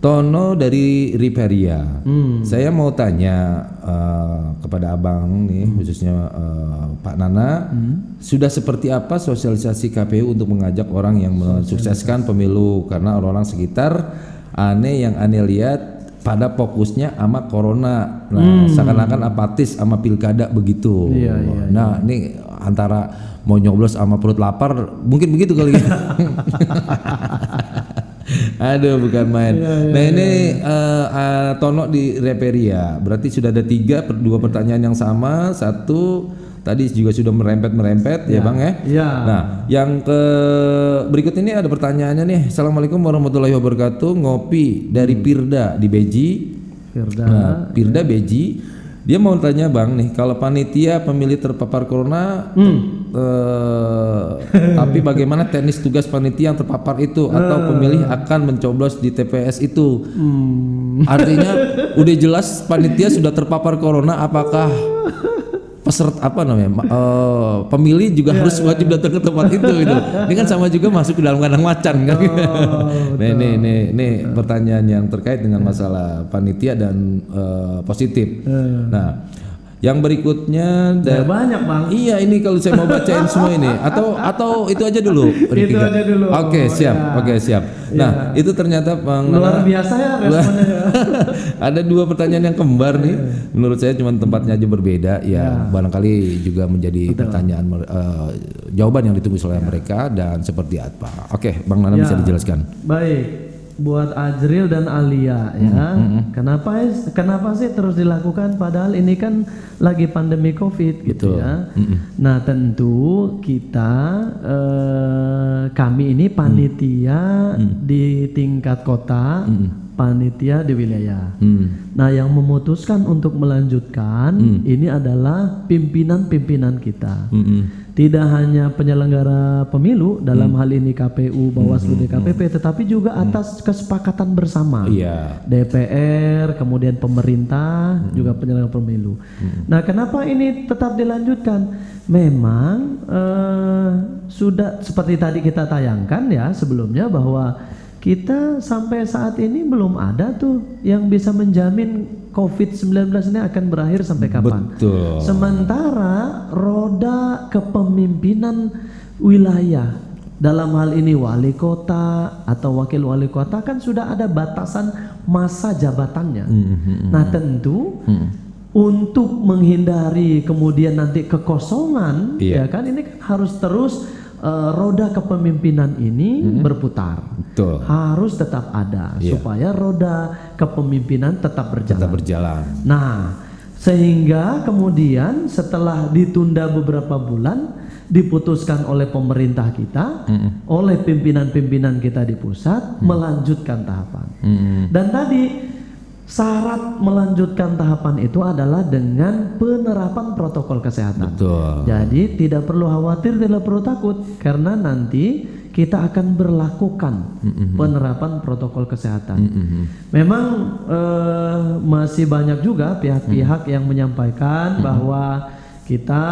Tono dari Riveria. Saya mau tanya eh, kepada abang nih, khususnya eh, Pak Nana, sudah seperti apa sosialisasi KPU untuk mengajak orang yang mensukseskan pemilu? Karena orang-orang sekitar aneh yang aneh lihat pada fokusnya sama corona, nah seakan-akan apatis sama pilkada begitu. Iya, iya, nah ini antara mau nyoblos sama perut lapar, mungkin begitu kali ya. (laughs) Aduh bukan main. nah ini eh, eh, Tono di Reperia. Berarti sudah ada tiga, per- dua pertanyaan yang sama. Satu tadi juga sudah merempet merempet ya, bang ya. Iya. Nah yang ke berikut ini ada pertanyaannya nih. Assalamualaikum warahmatullahi wabarakatuh. Ngopi dari Pirda di Beji. Firda. Nah, Pirda Beji. Dia mau tanya bang nih, kalau panitia pemilih terpapar corona, eh, tapi bagaimana teknis tugas panitia yang terpapar itu? Atau pemilih akan mencoblos di TPS itu? Artinya (laughs) udah jelas panitia sudah terpapar corona, apakah peserta apa namanya ma- eh, pemilih juga harus wajib datang ke tempat itu gitu. Ini kan sama juga masuk ke dalam kandang macan kan. nah, ini ini ini pertanyaan yang terkait dengan masalah panitia dan eh, positif. Nah, yang berikutnya Ya, da- banyak bang. Iya ini kalau saya mau bacain semua ini atau atau itu aja dulu. (laughs) Itu aja dulu. Oke siap, Ya. oke siap. Nah itu ternyata Bang Luar Nana- biasa ya responnya. ya. (laughs) ada dua pertanyaan yang kembar nih. Menurut saya cuma tempatnya aja berbeda. Ya, barangkali juga menjadi pertanyaan eh, jawaban yang ditunggu oleh mereka dan seperti apa. Oke, Bang Nana bisa Ya. dijelaskan. Baik, buat Ajril dan Alia ya. Kenapa kenapa sih terus dilakukan padahal ini kan lagi pandemi Covid gitu Betul. ya. Nah, tentu kita eh, kami ini panitia di tingkat kota, panitia di wilayah. Hmm. Nah, yang memutuskan untuk melanjutkan ini adalah pimpinan-pimpinan kita. Mm-mm. Tidak hanya penyelenggara pemilu dalam hal ini KPU, Bawaslu, DKPP, tetapi juga atas kesepakatan bersama. Iya. DPR, kemudian pemerintah, juga penyelenggara pemilu. Nah, kenapa ini tetap dilanjutkan? Memang eh, sudah seperti tadi kita tayangkan ya sebelumnya bahwa kita sampai saat ini belum ada tuh yang bisa menjamin COVID-19 ini akan berakhir sampai kapan. Betul. Sementara roda kepemimpinan wilayah dalam hal ini wali kota atau wakil wali kota kan sudah ada batasan masa jabatannya. Nah tentu untuk menghindari kemudian nanti kekosongan, Iya. ya kan ini harus terus eh, roda kepemimpinan ini berputar. Betul. Harus tetap ada Iya. supaya roda kepemimpinan tetap berjalan. Tetap berjalan. Nah, sehingga kemudian setelah ditunda beberapa bulan diputuskan oleh pemerintah kita, oleh pimpinan-pimpinan kita di pusat melanjutkan tahapan. Dan tadi syarat melanjutkan tahapan itu adalah dengan penerapan protokol kesehatan. Betul. Jadi tidak perlu khawatir, tidak perlu takut karena nanti kita akan berlakukan penerapan protokol kesehatan. Memang eh, masih banyak juga pihak-pihak yang menyampaikan bahwa kita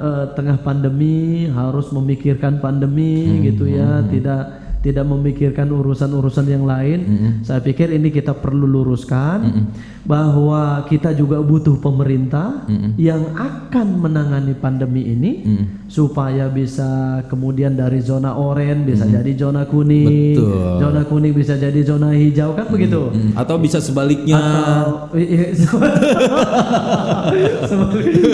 eh, tengah pandemi harus memikirkan pandemi gitu ya, tidak tidak memikirkan urusan-urusan yang lain. Saya pikir ini kita perlu luruskan bahwa kita juga butuh pemerintah yang akan menangani pandemi ini supaya bisa kemudian dari zona oranye bisa jadi zona kuning, Betul. zona kuning bisa jadi zona hijau kan begitu. Hmm, Atau bisa sebaliknya. Atau i- i- (laughs) sebalik-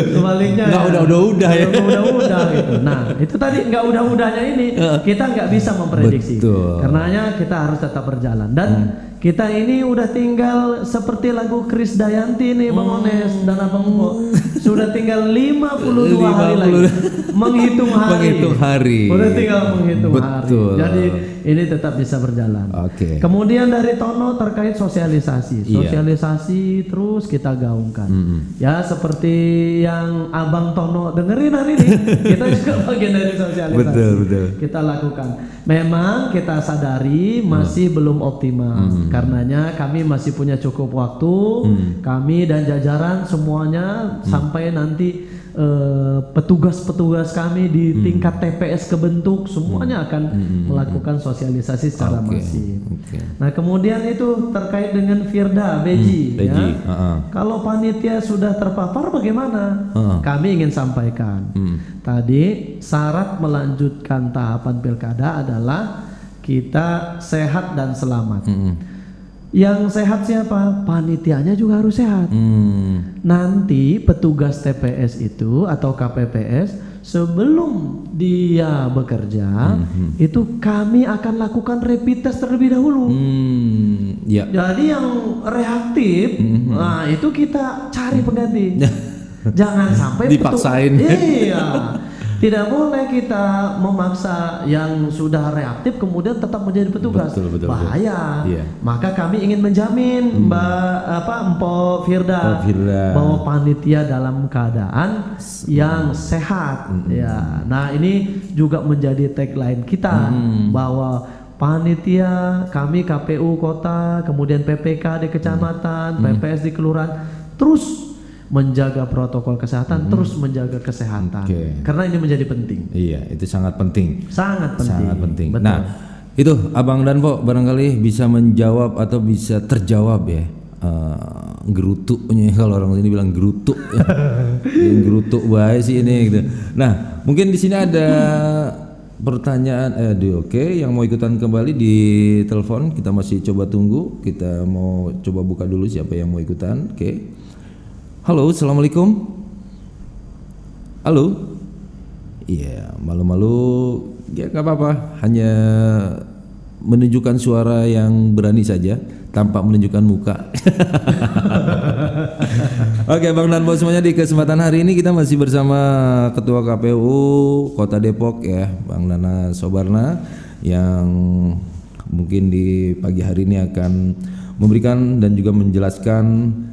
sebaliknya Nggak udah-udah-udah ya. Nggak udah-udah gitu. Nah itu tadi nggak udah-udahnya ini kita nggak bisa memprediksi Betul. karenanya kita harus tetap berjalan dan kita ini udah tinggal seperti lagu Kris Dayanti nih Bang Ones dan Abang Mo sudah tinggal 52 hari lagi menghitung hari Menghitung hari. udah tinggal menghitung hari Betul. jadi ini tetap bisa berjalan Oke. Kemudian dari Tono terkait sosialisasi, Iya. sosialisasi terus kita gaungkan. Ya seperti yang Abang Tono dengerin hari ini, (laughs) kita juga bagian dari sosialisasi. Betul, betul. Kita lakukan. Memang kita sadari masih belum optimal, karenanya kami masih punya cukup waktu, kami dan jajaran semuanya sampai nanti petugas-petugas kami di tingkat TPS kebentuk semuanya akan melakukan sosialisasi secara Oke, masif. oke. Nah kemudian itu terkait dengan Firda Beji, Beji, ya. heeh. Kalau panitia sudah terpapar bagaimana? Heeh. Kami ingin sampaikan. Tadi syarat melanjutkan tahapan pilkada adalah kita sehat dan selamat. Yang sehat siapa? Panitianya juga harus sehat. Hmm. Nanti petugas TPS itu atau KPPS sebelum dia bekerja itu kami akan lakukan rapid test terlebih dahulu. Hmm. Ya. Jadi yang reaktif, nah itu kita cari pengganti. (laughs) Jangan sampai Dipaksain. Iya. Tidak boleh kita memaksa yang sudah reaktif kemudian tetap menjadi petugas. Betul, betul, betul. Bahaya. Iya. Maka kami ingin menjamin Mbak apa Empo Firda, Empo Firda. bahwa panitia dalam keadaan yang sehat. Ya. Nah, ini juga menjadi tagline kita bahwa panitia kami KPU kota, kemudian PPK di kecamatan, PPS di kelurahan terus menjaga protokol kesehatan, terus menjaga kesehatan. Oke. Karena ini menjadi penting. Iya, itu sangat penting. Sangat penting. Sangat penting. Betul. Nah, itu Abang dan Po barangkali bisa menjawab atau bisa terjawab ya. eh, gerutunya (laughs) kalau orang sini bilang gerutu ya, (laughs) gerutu baik sih ini gitu. Nah mungkin di sini ada pertanyaan eh di oke yang mau ikutan kembali di telepon kita masih coba tunggu kita mau coba buka dulu siapa yang mau ikutan oke halo assalamualaikum. Halo? Iya, malu-malu. Ya nggak apa-apa, hanya menunjukkan suara yang berani saja tanpa menunjukkan muka. (laughs) Oke, Bang dan Bos semuanya di kesempatan hari ini kita masih bersama Ketua KPU Kota Depok ya, Bang Nana Sobarna yang mungkin di pagi hari ini akan memberikan dan juga menjelaskan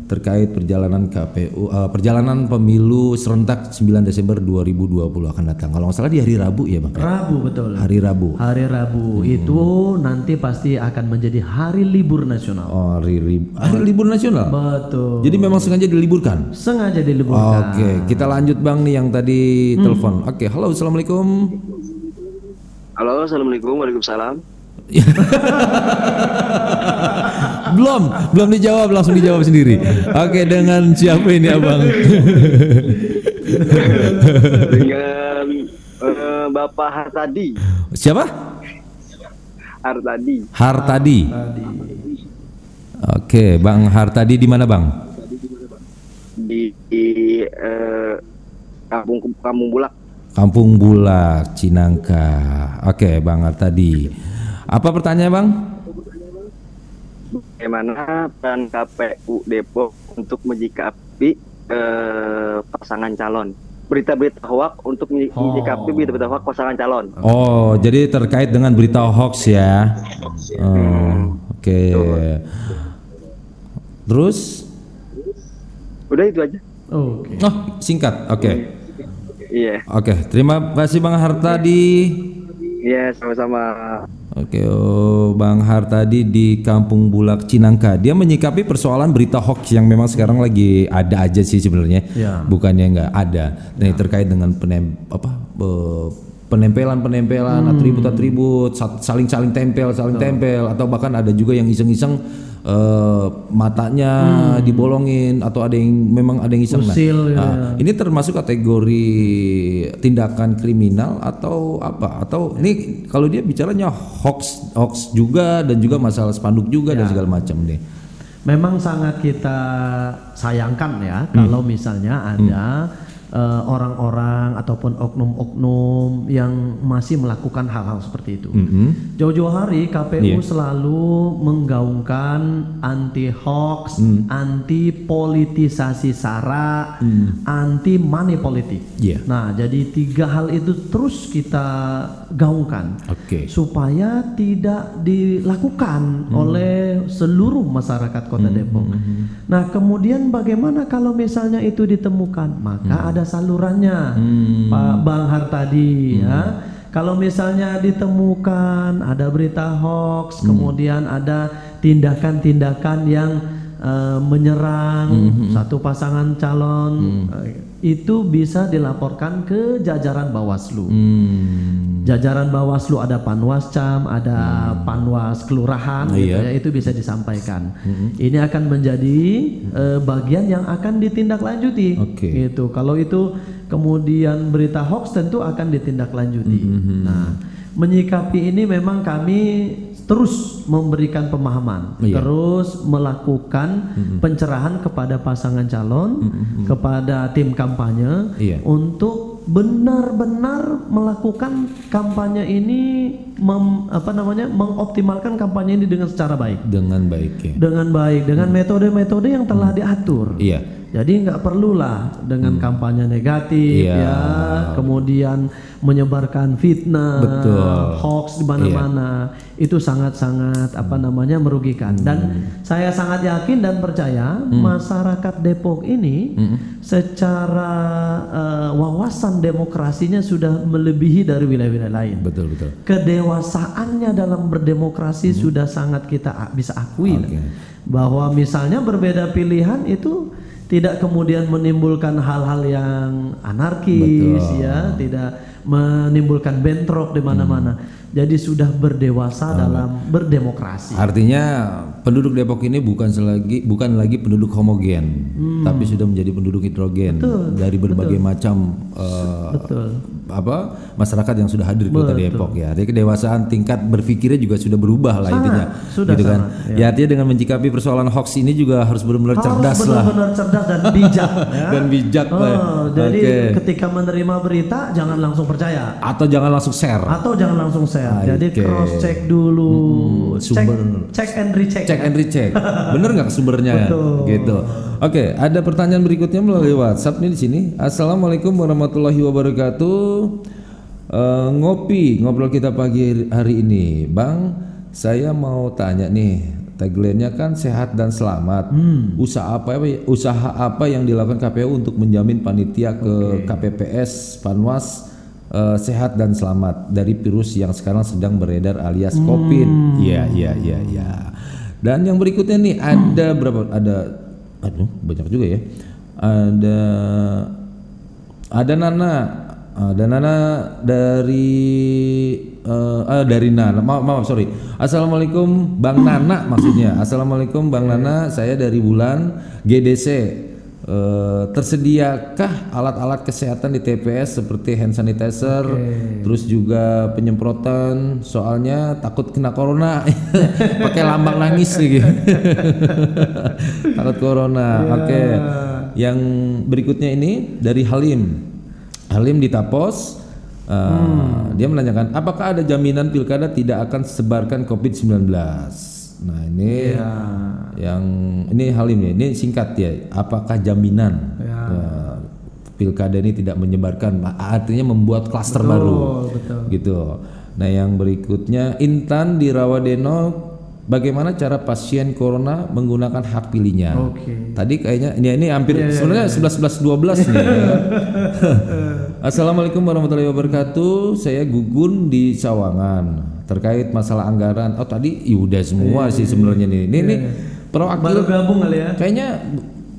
terkait perjalanan KPU eh, perjalanan pemilu serentak 9 Desember 2020 akan datang. Kalau nggak salah di hari Rabu ya, Bang. Rabu betul. Hari Rabu. Hari Rabu itu nanti pasti akan menjadi hari libur nasional. Oh, hari, rib- hari libur nasional. Betul. Jadi memang sengaja diliburkan. Sengaja diliburkan. Oke, kita lanjut Bang nih yang tadi telepon. Oke, halo, assalamualaikum. Halo, assalamualaikum, waalaikumsalam. (laughs) belum, belum dijawab, langsung dijawab sendiri. Oke, dengan siapa ini abang? Dengan eh, Bapak Hartadi. siapa? Hartadi Hartadi. Oke, Bang Hartadi di mana Bang? di, di eh, Kampung Kampung Bulak. Kampung Bulak, Cinangka. Oke, Bang Hartadi. Apa pertanyaan Bang? Bagaimana peran KPU Depok untuk menyikapi eh, pasangan calon? Berita-berita hoak untuk menyi- menyikapi berita-berita hoak pasangan calon. Oh, jadi terkait dengan berita hoax ya? Oh, Oke. Terus? Udah itu aja. Oke. Oh, singkat. Oke. Iya, Oke, terima kasih Bang Hartadi. iya sama-sama. Oke, oh, Bang Hartadi di Kampung Bulak Cinangka. Dia menyikapi persoalan berita hoax yang memang sekarang lagi ada aja sih sebenarnya. Ya. Bukannya nggak ada. Nah, ini terkait dengan penem apa eh, penempelan-penempelan atribut-atribut sa- saling-saling tempel, saling tempel atau bahkan ada juga yang iseng-iseng eh, matanya dibolongin atau ada yang memang ada yang iseng. Nah, Usil, ya. nah, ini termasuk kategori tindakan kriminal atau apa? Atau ini kalau dia bicaranya hoax hoax juga dan juga masalah spanduk juga dan segala macam nih. Memang sangat kita sayangkan ya kalau misalnya ada eh, orang-orang ataupun oknum-oknum yang masih melakukan hal-hal seperti itu. Mm-mm. Jauh-jauh hari KPU Iya. selalu menggaungkan anti hoax, anti politisasi sara, anti money politik. Iya. Nah, jadi tiga hal itu terus kita gaungkan Oke. supaya tidak dilakukan oleh seluruh masyarakat Kota Depok. Nah, kemudian bagaimana kalau misalnya itu ditemukan? Maka ada salurannya, Pak Bang Hartadi ya. Kalau misalnya ditemukan ada berita hoax, kemudian ada tindakan-tindakan yang eh, menyerang satu pasangan calon, eh, itu bisa dilaporkan ke jajaran Bawaslu. Hmm. Jajaran Bawaslu ada Panwascam, ada Panwas kelurahan gitu Iya. ya, itu bisa disampaikan. Ini akan menjadi eh, bagian yang akan ditindaklanjuti Oke. gitu. Kalau itu kemudian berita hoax tentu akan ditindaklanjuti. Nah, menyikapi ini memang kami terus memberikan pemahaman, Iya. terus melakukan pencerahan kepada pasangan calon, kepada tim kampanye Iya. untuk benar-benar melakukan kampanye ini mem- apa namanya mengoptimalkan kampanye ini dengan secara baik Dengan baik ya. dengan baik dengan metode-metode yang telah diatur Iya. Jadi nggak perlulah dengan kampanye negatif Iya. ya kemudian menyebarkan fitnah Betul. hoax di mana-mana. Itu sangat-sangat apa namanya merugikan. Dan saya sangat yakin dan percaya masyarakat Depok ini secara eh, wawasan demokrasinya sudah melebihi dari wilayah-wilayah lain. Betul betul. kedewasaannya dalam berdemokrasi sudah sangat kita bisa akui Oke. bahwa misalnya berbeda pilihan itu tidak kemudian menimbulkan hal-hal yang anarkis Betul. ya tidak menimbulkan bentrok di mana-mana jadi sudah berdewasa dalam berdemokrasi Artinya penduduk Depok ini bukan selagi bukan lagi penduduk homogen, tapi sudah menjadi penduduk heterogen dari berbagai macam eh, betul apa masyarakat yang sudah hadir di Kota Depok ya. Jadi kedewasaan tingkat berpikirnya juga sudah berubah lah intinya. sudah gitu kan. sangat, Ya artinya dengan mencikapi persoalan hoax ini juga harus benar-benar cerdas lah benar-benar cerdas dan bijak (laughs) ya. dan bijak lah. Oh, jadi Oke. ketika menerima berita jangan langsung percaya Atau jangan langsung share. atau jangan langsung share. Jadi Oke. cross check dulu, cek, sumber. check and recheck. Ya. and recheck. (laughs) Bener nggak sumbernya? Betul. Gitu. Oke, ada pertanyaan berikutnya melalui WhatsApp nih di sini. Assalamualaikum warahmatullahi wabarakatuh. Eh, ngopi ngobrol kita pagi hari ini, Bang. Saya mau tanya nih tagline-nya kan sehat dan selamat. Usaha apa usaha apa yang dilakukan KPU untuk menjamin panitia ke KPPS Panwas eh, sehat dan selamat dari virus yang sekarang sedang beredar alias Covid. Iya, iya, iya, iya. Dan yang berikutnya nih ada berapa ada aduh banyak juga ya. Ada ada Nana, ada Nana dari eh ah, dari Nana. Maaf, maaf sorry. Assalamualaikum Bang Nana maksudnya. (coughs) Assalamualaikum Bang Nana. Saya dari Bulan GDC. Eh, tersediakah alat-alat kesehatan di TPS seperti hand sanitizer, terus juga penyemprotan? Soalnya takut kena corona. (laughs) Pakai lambang nangis gitu. (laughs) takut corona. Oke. Yang berikutnya ini dari Halim. Halim di Tapos. uh, Dia menanyakan, apakah ada jaminan pilkada tidak akan sebarkan COVID-19? Nah ini yang ini Halim ya, ini singkat ya. Apakah jaminan ya, pilkada ini tidak menyebarkan? Artinya membuat klaster baru, gitu. Nah yang berikutnya Intan di Rawadeno. Bagaimana cara pasien corona menggunakan hak pilihnya? Oke. Tadi kayaknya ini ini hampir sebenarnya 11 11 12 nih. ya. (laughs) Assalamualaikum warahmatullahi wabarakatuh. Saya Gugun di Sawangan terkait masalah anggaran. Oh tadi ya udah semua sih sebenarnya nih. Ini ini perwakil Baru gabung kali ya. kayaknya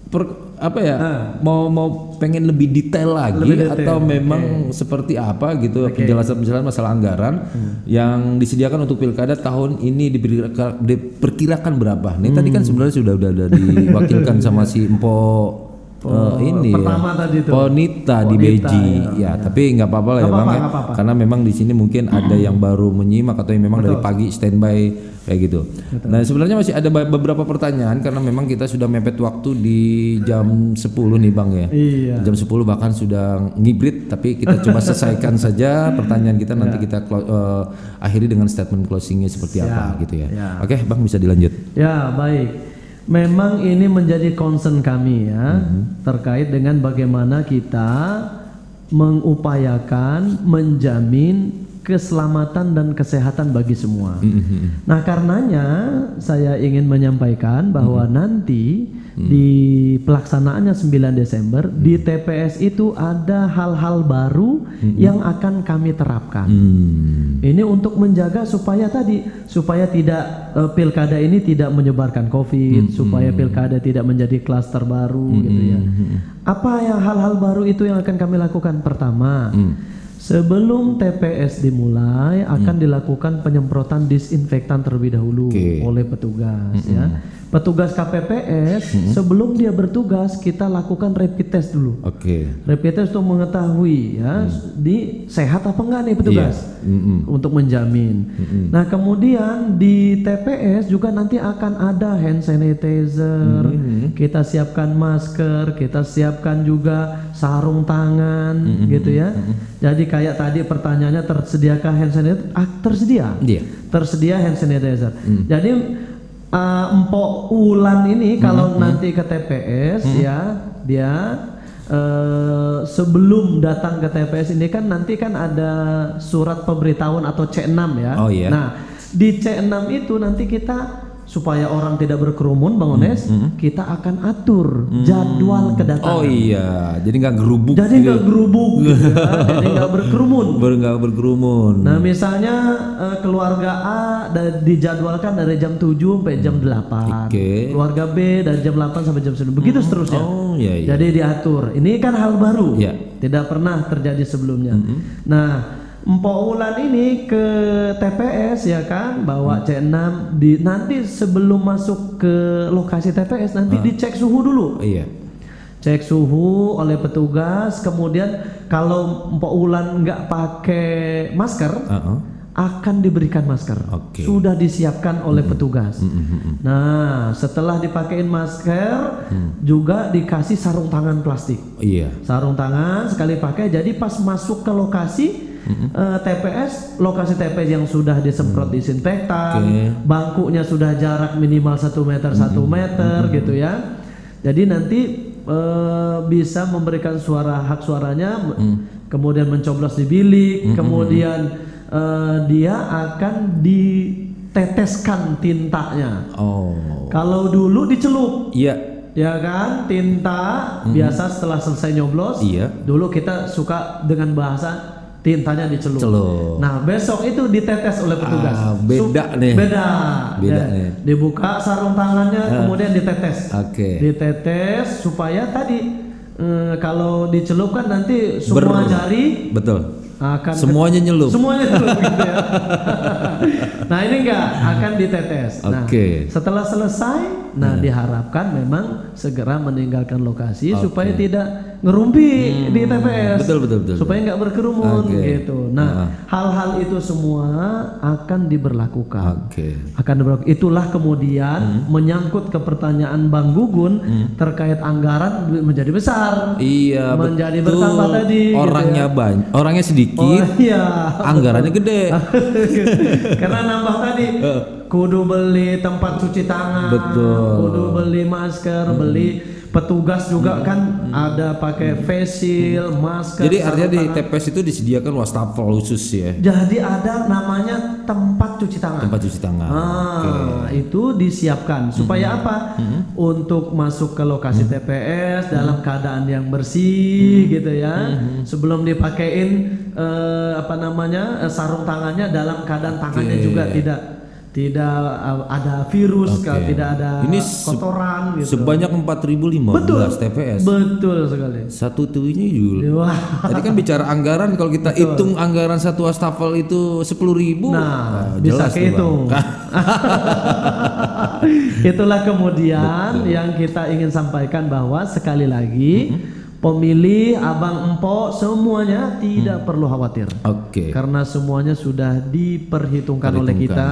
per- apa ya mau mau pengen lebih detail lagi Lebih detail, atau memang seperti apa gitu penjelasan-penjelasan masalah anggaran yang disediakan untuk pilkada tahun ini diperkirakan, diperkirakan berapa? Nih tadi kan sebenarnya sudah udah, udah diwakilkan sama si Empo eh, ini pertama ya. tadi tuh. Ponita di Beji ya, ya, tapi nggak apa-apa lah ya Nggak bang apa-apa, ya nggak apa-apa. karena memang di sini mungkin ada yang baru menyimak atau yang memang dari pagi standby kayak gitu. Nah sebenarnya masih ada be- beberapa pertanyaan karena memang kita sudah mepet waktu di jam 10 nih bang ya. Iya. Jam 10 bahkan sudah ngibrit tapi kita coba (laughs) selesaikan saja pertanyaan kita nanti kita clo- eh, akhiri dengan statement closingnya seperti apa gitu ya. ya. Oke bang bisa dilanjut. Ya, baik. Memang ini menjadi concern kami ya terkait dengan bagaimana kita mengupayakan menjamin keselamatan dan kesehatan bagi semua. Nah, karenanya saya ingin menyampaikan bahwa nanti di pelaksanaannya 9 Desember di TPS itu ada hal-hal baru yang akan kami terapkan. Hmm. Ini untuk menjaga supaya tadi supaya tidak eh, pilkada ini tidak menyebarkan COVID, supaya pilkada tidak menjadi klaster baru gitu ya. Apa yang hal-hal baru itu yang akan kami lakukan? Pertama, sebelum TPS dimulai akan dilakukan penyemprotan disinfektan terlebih dahulu Oke. oleh petugas ya. Petugas KPPS sebelum dia bertugas kita lakukan rapid test dulu. Oke. Rapid test untuk mengetahui ya di sehat apa enggak nih petugas untuk menjamin. Nah kemudian di TPS juga nanti akan ada hand sanitizer, kita siapkan masker, kita siapkan juga sarung tangan gitu ya. Jadi kayak tadi pertanyaannya tersediakah hand sanitizer? Ah, tersedia Iya. tersedia hand sanitizer. Jadi uh, Empok Ulan ini kalau nanti ke TPS ya dia eh, sebelum datang ke TPS ini kan nanti kan ada surat pemberitahuan atau C6 ya. Oh, iya. Nah, di C6 itu nanti kita supaya orang tidak berkerumun Bang Ones, kita akan atur jadwal kedatangan. Oh iya, jadi nggak gerubuk. Jadi nggak gerubuk, gitu ya. (laughs) jadi nggak berkerumun. Ber nggak berkerumun. Nah, misalnya eh, keluarga A da- dijadwalkan dari jam 7 sampai jam 8. Oke. Keluarga B dari jam 8 sampai jam 9. Begitu seterusnya. Oh iya iya. Jadi diatur. Ini kan hal baru. Iya. Tidak pernah terjadi sebelumnya. Nah, Empok Ulan ini ke TPS ya kan? Bawa C6 di nanti sebelum masuk ke lokasi TPS nanti dicek suhu dulu. Iya. cek suhu oleh petugas. Kemudian kalau Mpok Ulan nggak pakai masker Uh-uh. akan diberikan masker. Oke. sudah disiapkan oleh petugas. Nah setelah dipakein masker juga dikasih sarung tangan plastik. Iya. sarung tangan sekali pakai. Jadi pas masuk ke lokasi eh, TPS lokasi TPS yang sudah disemprot disinfektan Oke. bangkunya sudah jarak minimal satu meter satu meter gitu ya jadi nanti eh, bisa memberikan suara hak suaranya m- kemudian mencoblos di bilik kemudian eh, dia akan diteteskan tintanya. Oh. Kalau dulu dicelup, Iya. ya kan? Tinta biasa setelah selesai nyoblos, Iya. dulu kita suka dengan bahasa tintanya dicelup. Celup. Nah, besok itu ditetes oleh petugas. Ah, beda Su- nih. Beda. Beda Ya, nih. Dibuka sarung tangannya, kemudian ditetes. Oke. Ditetes supaya tadi eh, kalau dicelup kan nanti semua Ber- jari Betul. Akan Semuanya nyelup. Semuanya nyelup (laughs) gitu ya. nah ini enggak akan ditetes. Nah, Oke. setelah selesai, nah diharapkan memang segera meninggalkan lokasi supaya tidak ngerumpi di TPS. Hmm. Betul, betul, betul. Supaya nggak berkerumun Oke. gitu. Nah, hal-hal itu semua akan diberlakukan. Oke. Akan diberlakukan. Itulah kemudian Hmm. menyangkut ke pertanyaan Bang Gugun terkait anggaran menjadi besar. Iya, menjadi betul. bertambah tadi. gitu Orangnya ya. banyak, orangnya sedikit, Oh iya. anggarannya gede. (laughs) Karena nambah tadi kudu beli tempat cuci tangan, Betul. kudu beli masker, beli petugas juga kan ada pakai face shield, masker. Jadi artinya di tangan. TPS itu disediakan wastafel khusus ya, Jadi ada namanya tempat cuci tangan. tempat cuci tangan. Ah, itu disiapkan. Supaya apa? Untuk masuk ke lokasi TPS dalam keadaan yang bersih gitu ya. Sebelum dipakein eh, apa namanya eh, sarung tangannya dalam keadaan tangannya juga tidak tidak eh, ada virus, Oke. kalau tidak ada Ini se- kotoran gitu. Sebanyak 4015 TPS. Betul sekali. Satu tujuh Yul. Wah. Tadi kan bicara anggaran kalau kita hitung anggaran satu wastafel itu 10.000 ribu. Nah, bisa kehitung. (laughs) Itulah kemudian yang kita ingin sampaikan bahwa sekali lagi pemilih abang empok semuanya tidak perlu khawatir. Oke. Karena semuanya sudah diperhitungkan oleh kita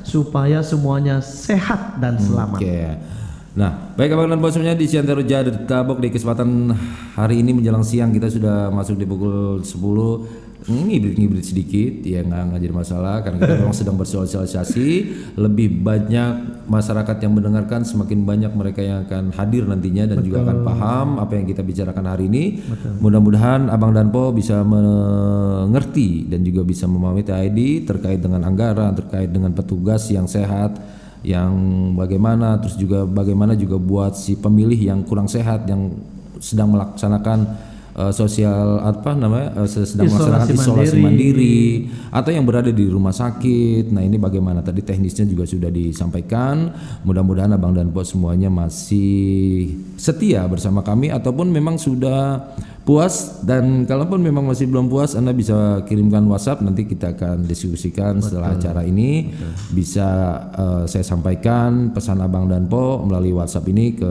supaya semuanya sehat dan selamat. Oke. Nah, baik abang dan bos semuanya di Siantero Jaya Tabok di kesempatan hari ini menjelang siang kita sudah masuk di pukul 10 ngibrit-ngibrit sedikit ya nggak nggak jadi masalah. Karena kita memang sedang bersosialisasi. Lebih banyak masyarakat yang mendengarkan semakin banyak mereka yang akan hadir nantinya dan juga akan paham apa yang kita bicarakan hari ini. Mudah-mudahan abang dan po bisa mengerti dan juga bisa memahami TID terkait dengan anggaran terkait dengan petugas yang sehat yang bagaimana terus juga bagaimana juga buat si pemilih yang kurang sehat yang sedang melaksanakan eh, sosial apa namanya eh, sedang melaksanakan Isolasi isolasi mandiri. mandiri atau yang berada di rumah sakit. Nah, ini bagaimana tadi teknisnya juga sudah disampaikan. Mudah-mudahan Abang dan Po semuanya masih setia bersama kami ataupun memang sudah puas dan kalaupun memang masih belum puas Anda bisa kirimkan WhatsApp nanti kita akan diskusikan setelah acara ini bisa eh, saya sampaikan pesan Abang dan Po melalui WhatsApp ini ke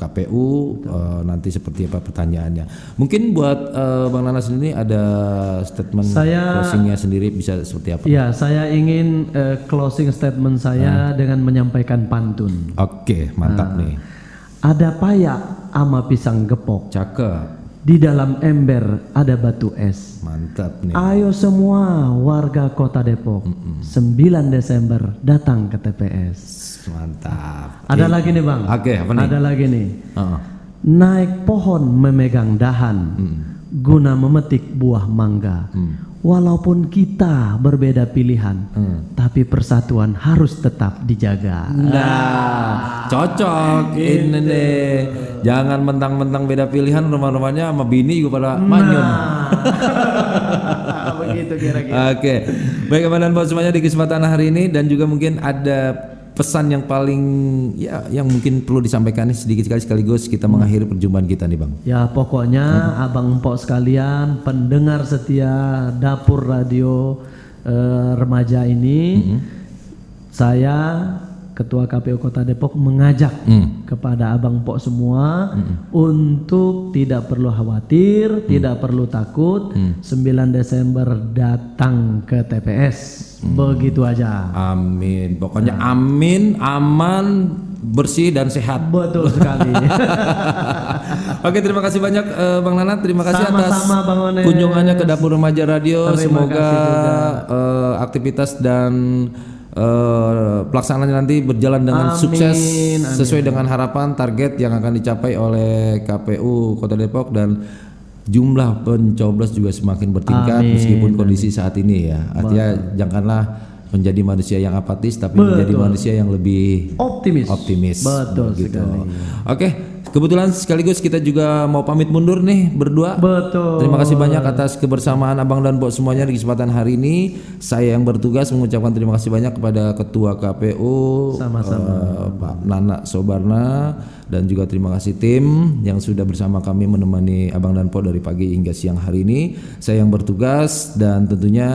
KPU eh, nanti seperti apa pertanyaannya. Mungkin buat eh, Bang Nana sendiri ada statement Saya- closingnya sendiri bisa seperti apa? Ya, saya ingin eh, closing statement saya dengan menyampaikan pantun. Oke, mantap nih. Ada payak ama pisang gepok. Cakep. Di dalam ember ada batu es. Mantap nih. Ayo semua warga kota Depok 9 Desember datang ke TPS Mantap. Ada lagi nih bang Oke, apa nih? Ada lagi nih Heeh. Naik pohon memegang dahan Guna memetik buah mangga Walaupun kita berbeda pilihan Tapi persatuan harus tetap dijaga. Nah, cocok ini nih. Jangan mentang-mentang beda pilihan rumah-rumahnya sama bini juga pada manyun. Nah, (laughs) Begitu kira-kira. Oke, baik Abang dan Bos semuanya di kesempatan hari ini dan juga mungkin ada pesan yang paling ya yang mungkin perlu disampaikan nih sedikit sekali sekaligus kita mengakhiri perjumpaan kita nih Bang. Ya pokoknya abang empok sekalian pendengar setia dapur radio eh, remaja ini saya Ketua KPU Kota Depok mengajak kepada abang empok semua untuk tidak perlu khawatir, tidak perlu takut. 9 Desember datang ke TPS. Begitu aja. Amin. Pokoknya amin, aman, bersih dan sehat. Betul sekali. (laughs) Oke, terima kasih banyak eh, Bang Nana. Terima kasih atas Sama-sama, Bang Ones. kunjungannya ke Dapur Remaja Radio. Terima Semoga eh, aktivitas dan eh, pelaksanaannya nanti berjalan dengan Amin, sukses amin. sesuai dengan harapan target yang akan dicapai oleh KPU Kota Depok dan jumlah pencoblos juga semakin bertingkat Amin, meskipun kondisi saat ini ya. Artinya janganlah menjadi manusia yang apatis tapi menjadi manusia yang lebih Optimis. optimis. Betul sekali. Oke, kebetulan sekaligus kita juga mau pamit mundur nih berdua. Betul. Terima kasih banyak atas kebersamaan Abang dan Bok semuanya di kesempatan hari ini. Saya yang bertugas mengucapkan terima kasih banyak kepada Ketua KPU Sama-sama. eh, Pak Nana Sobarna dan juga terima kasih tim yang sudah bersama kami menemani Abang dan Pok dari pagi hingga siang hari ini. Saya yang bertugas dan tentunya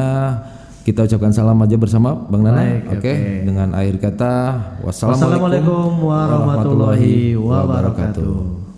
kita ucapkan salam aja bersama Bang Nana. Oke, oke. dengan akhir kata Wassalamualaikum warahmatullahi wabarakatuh.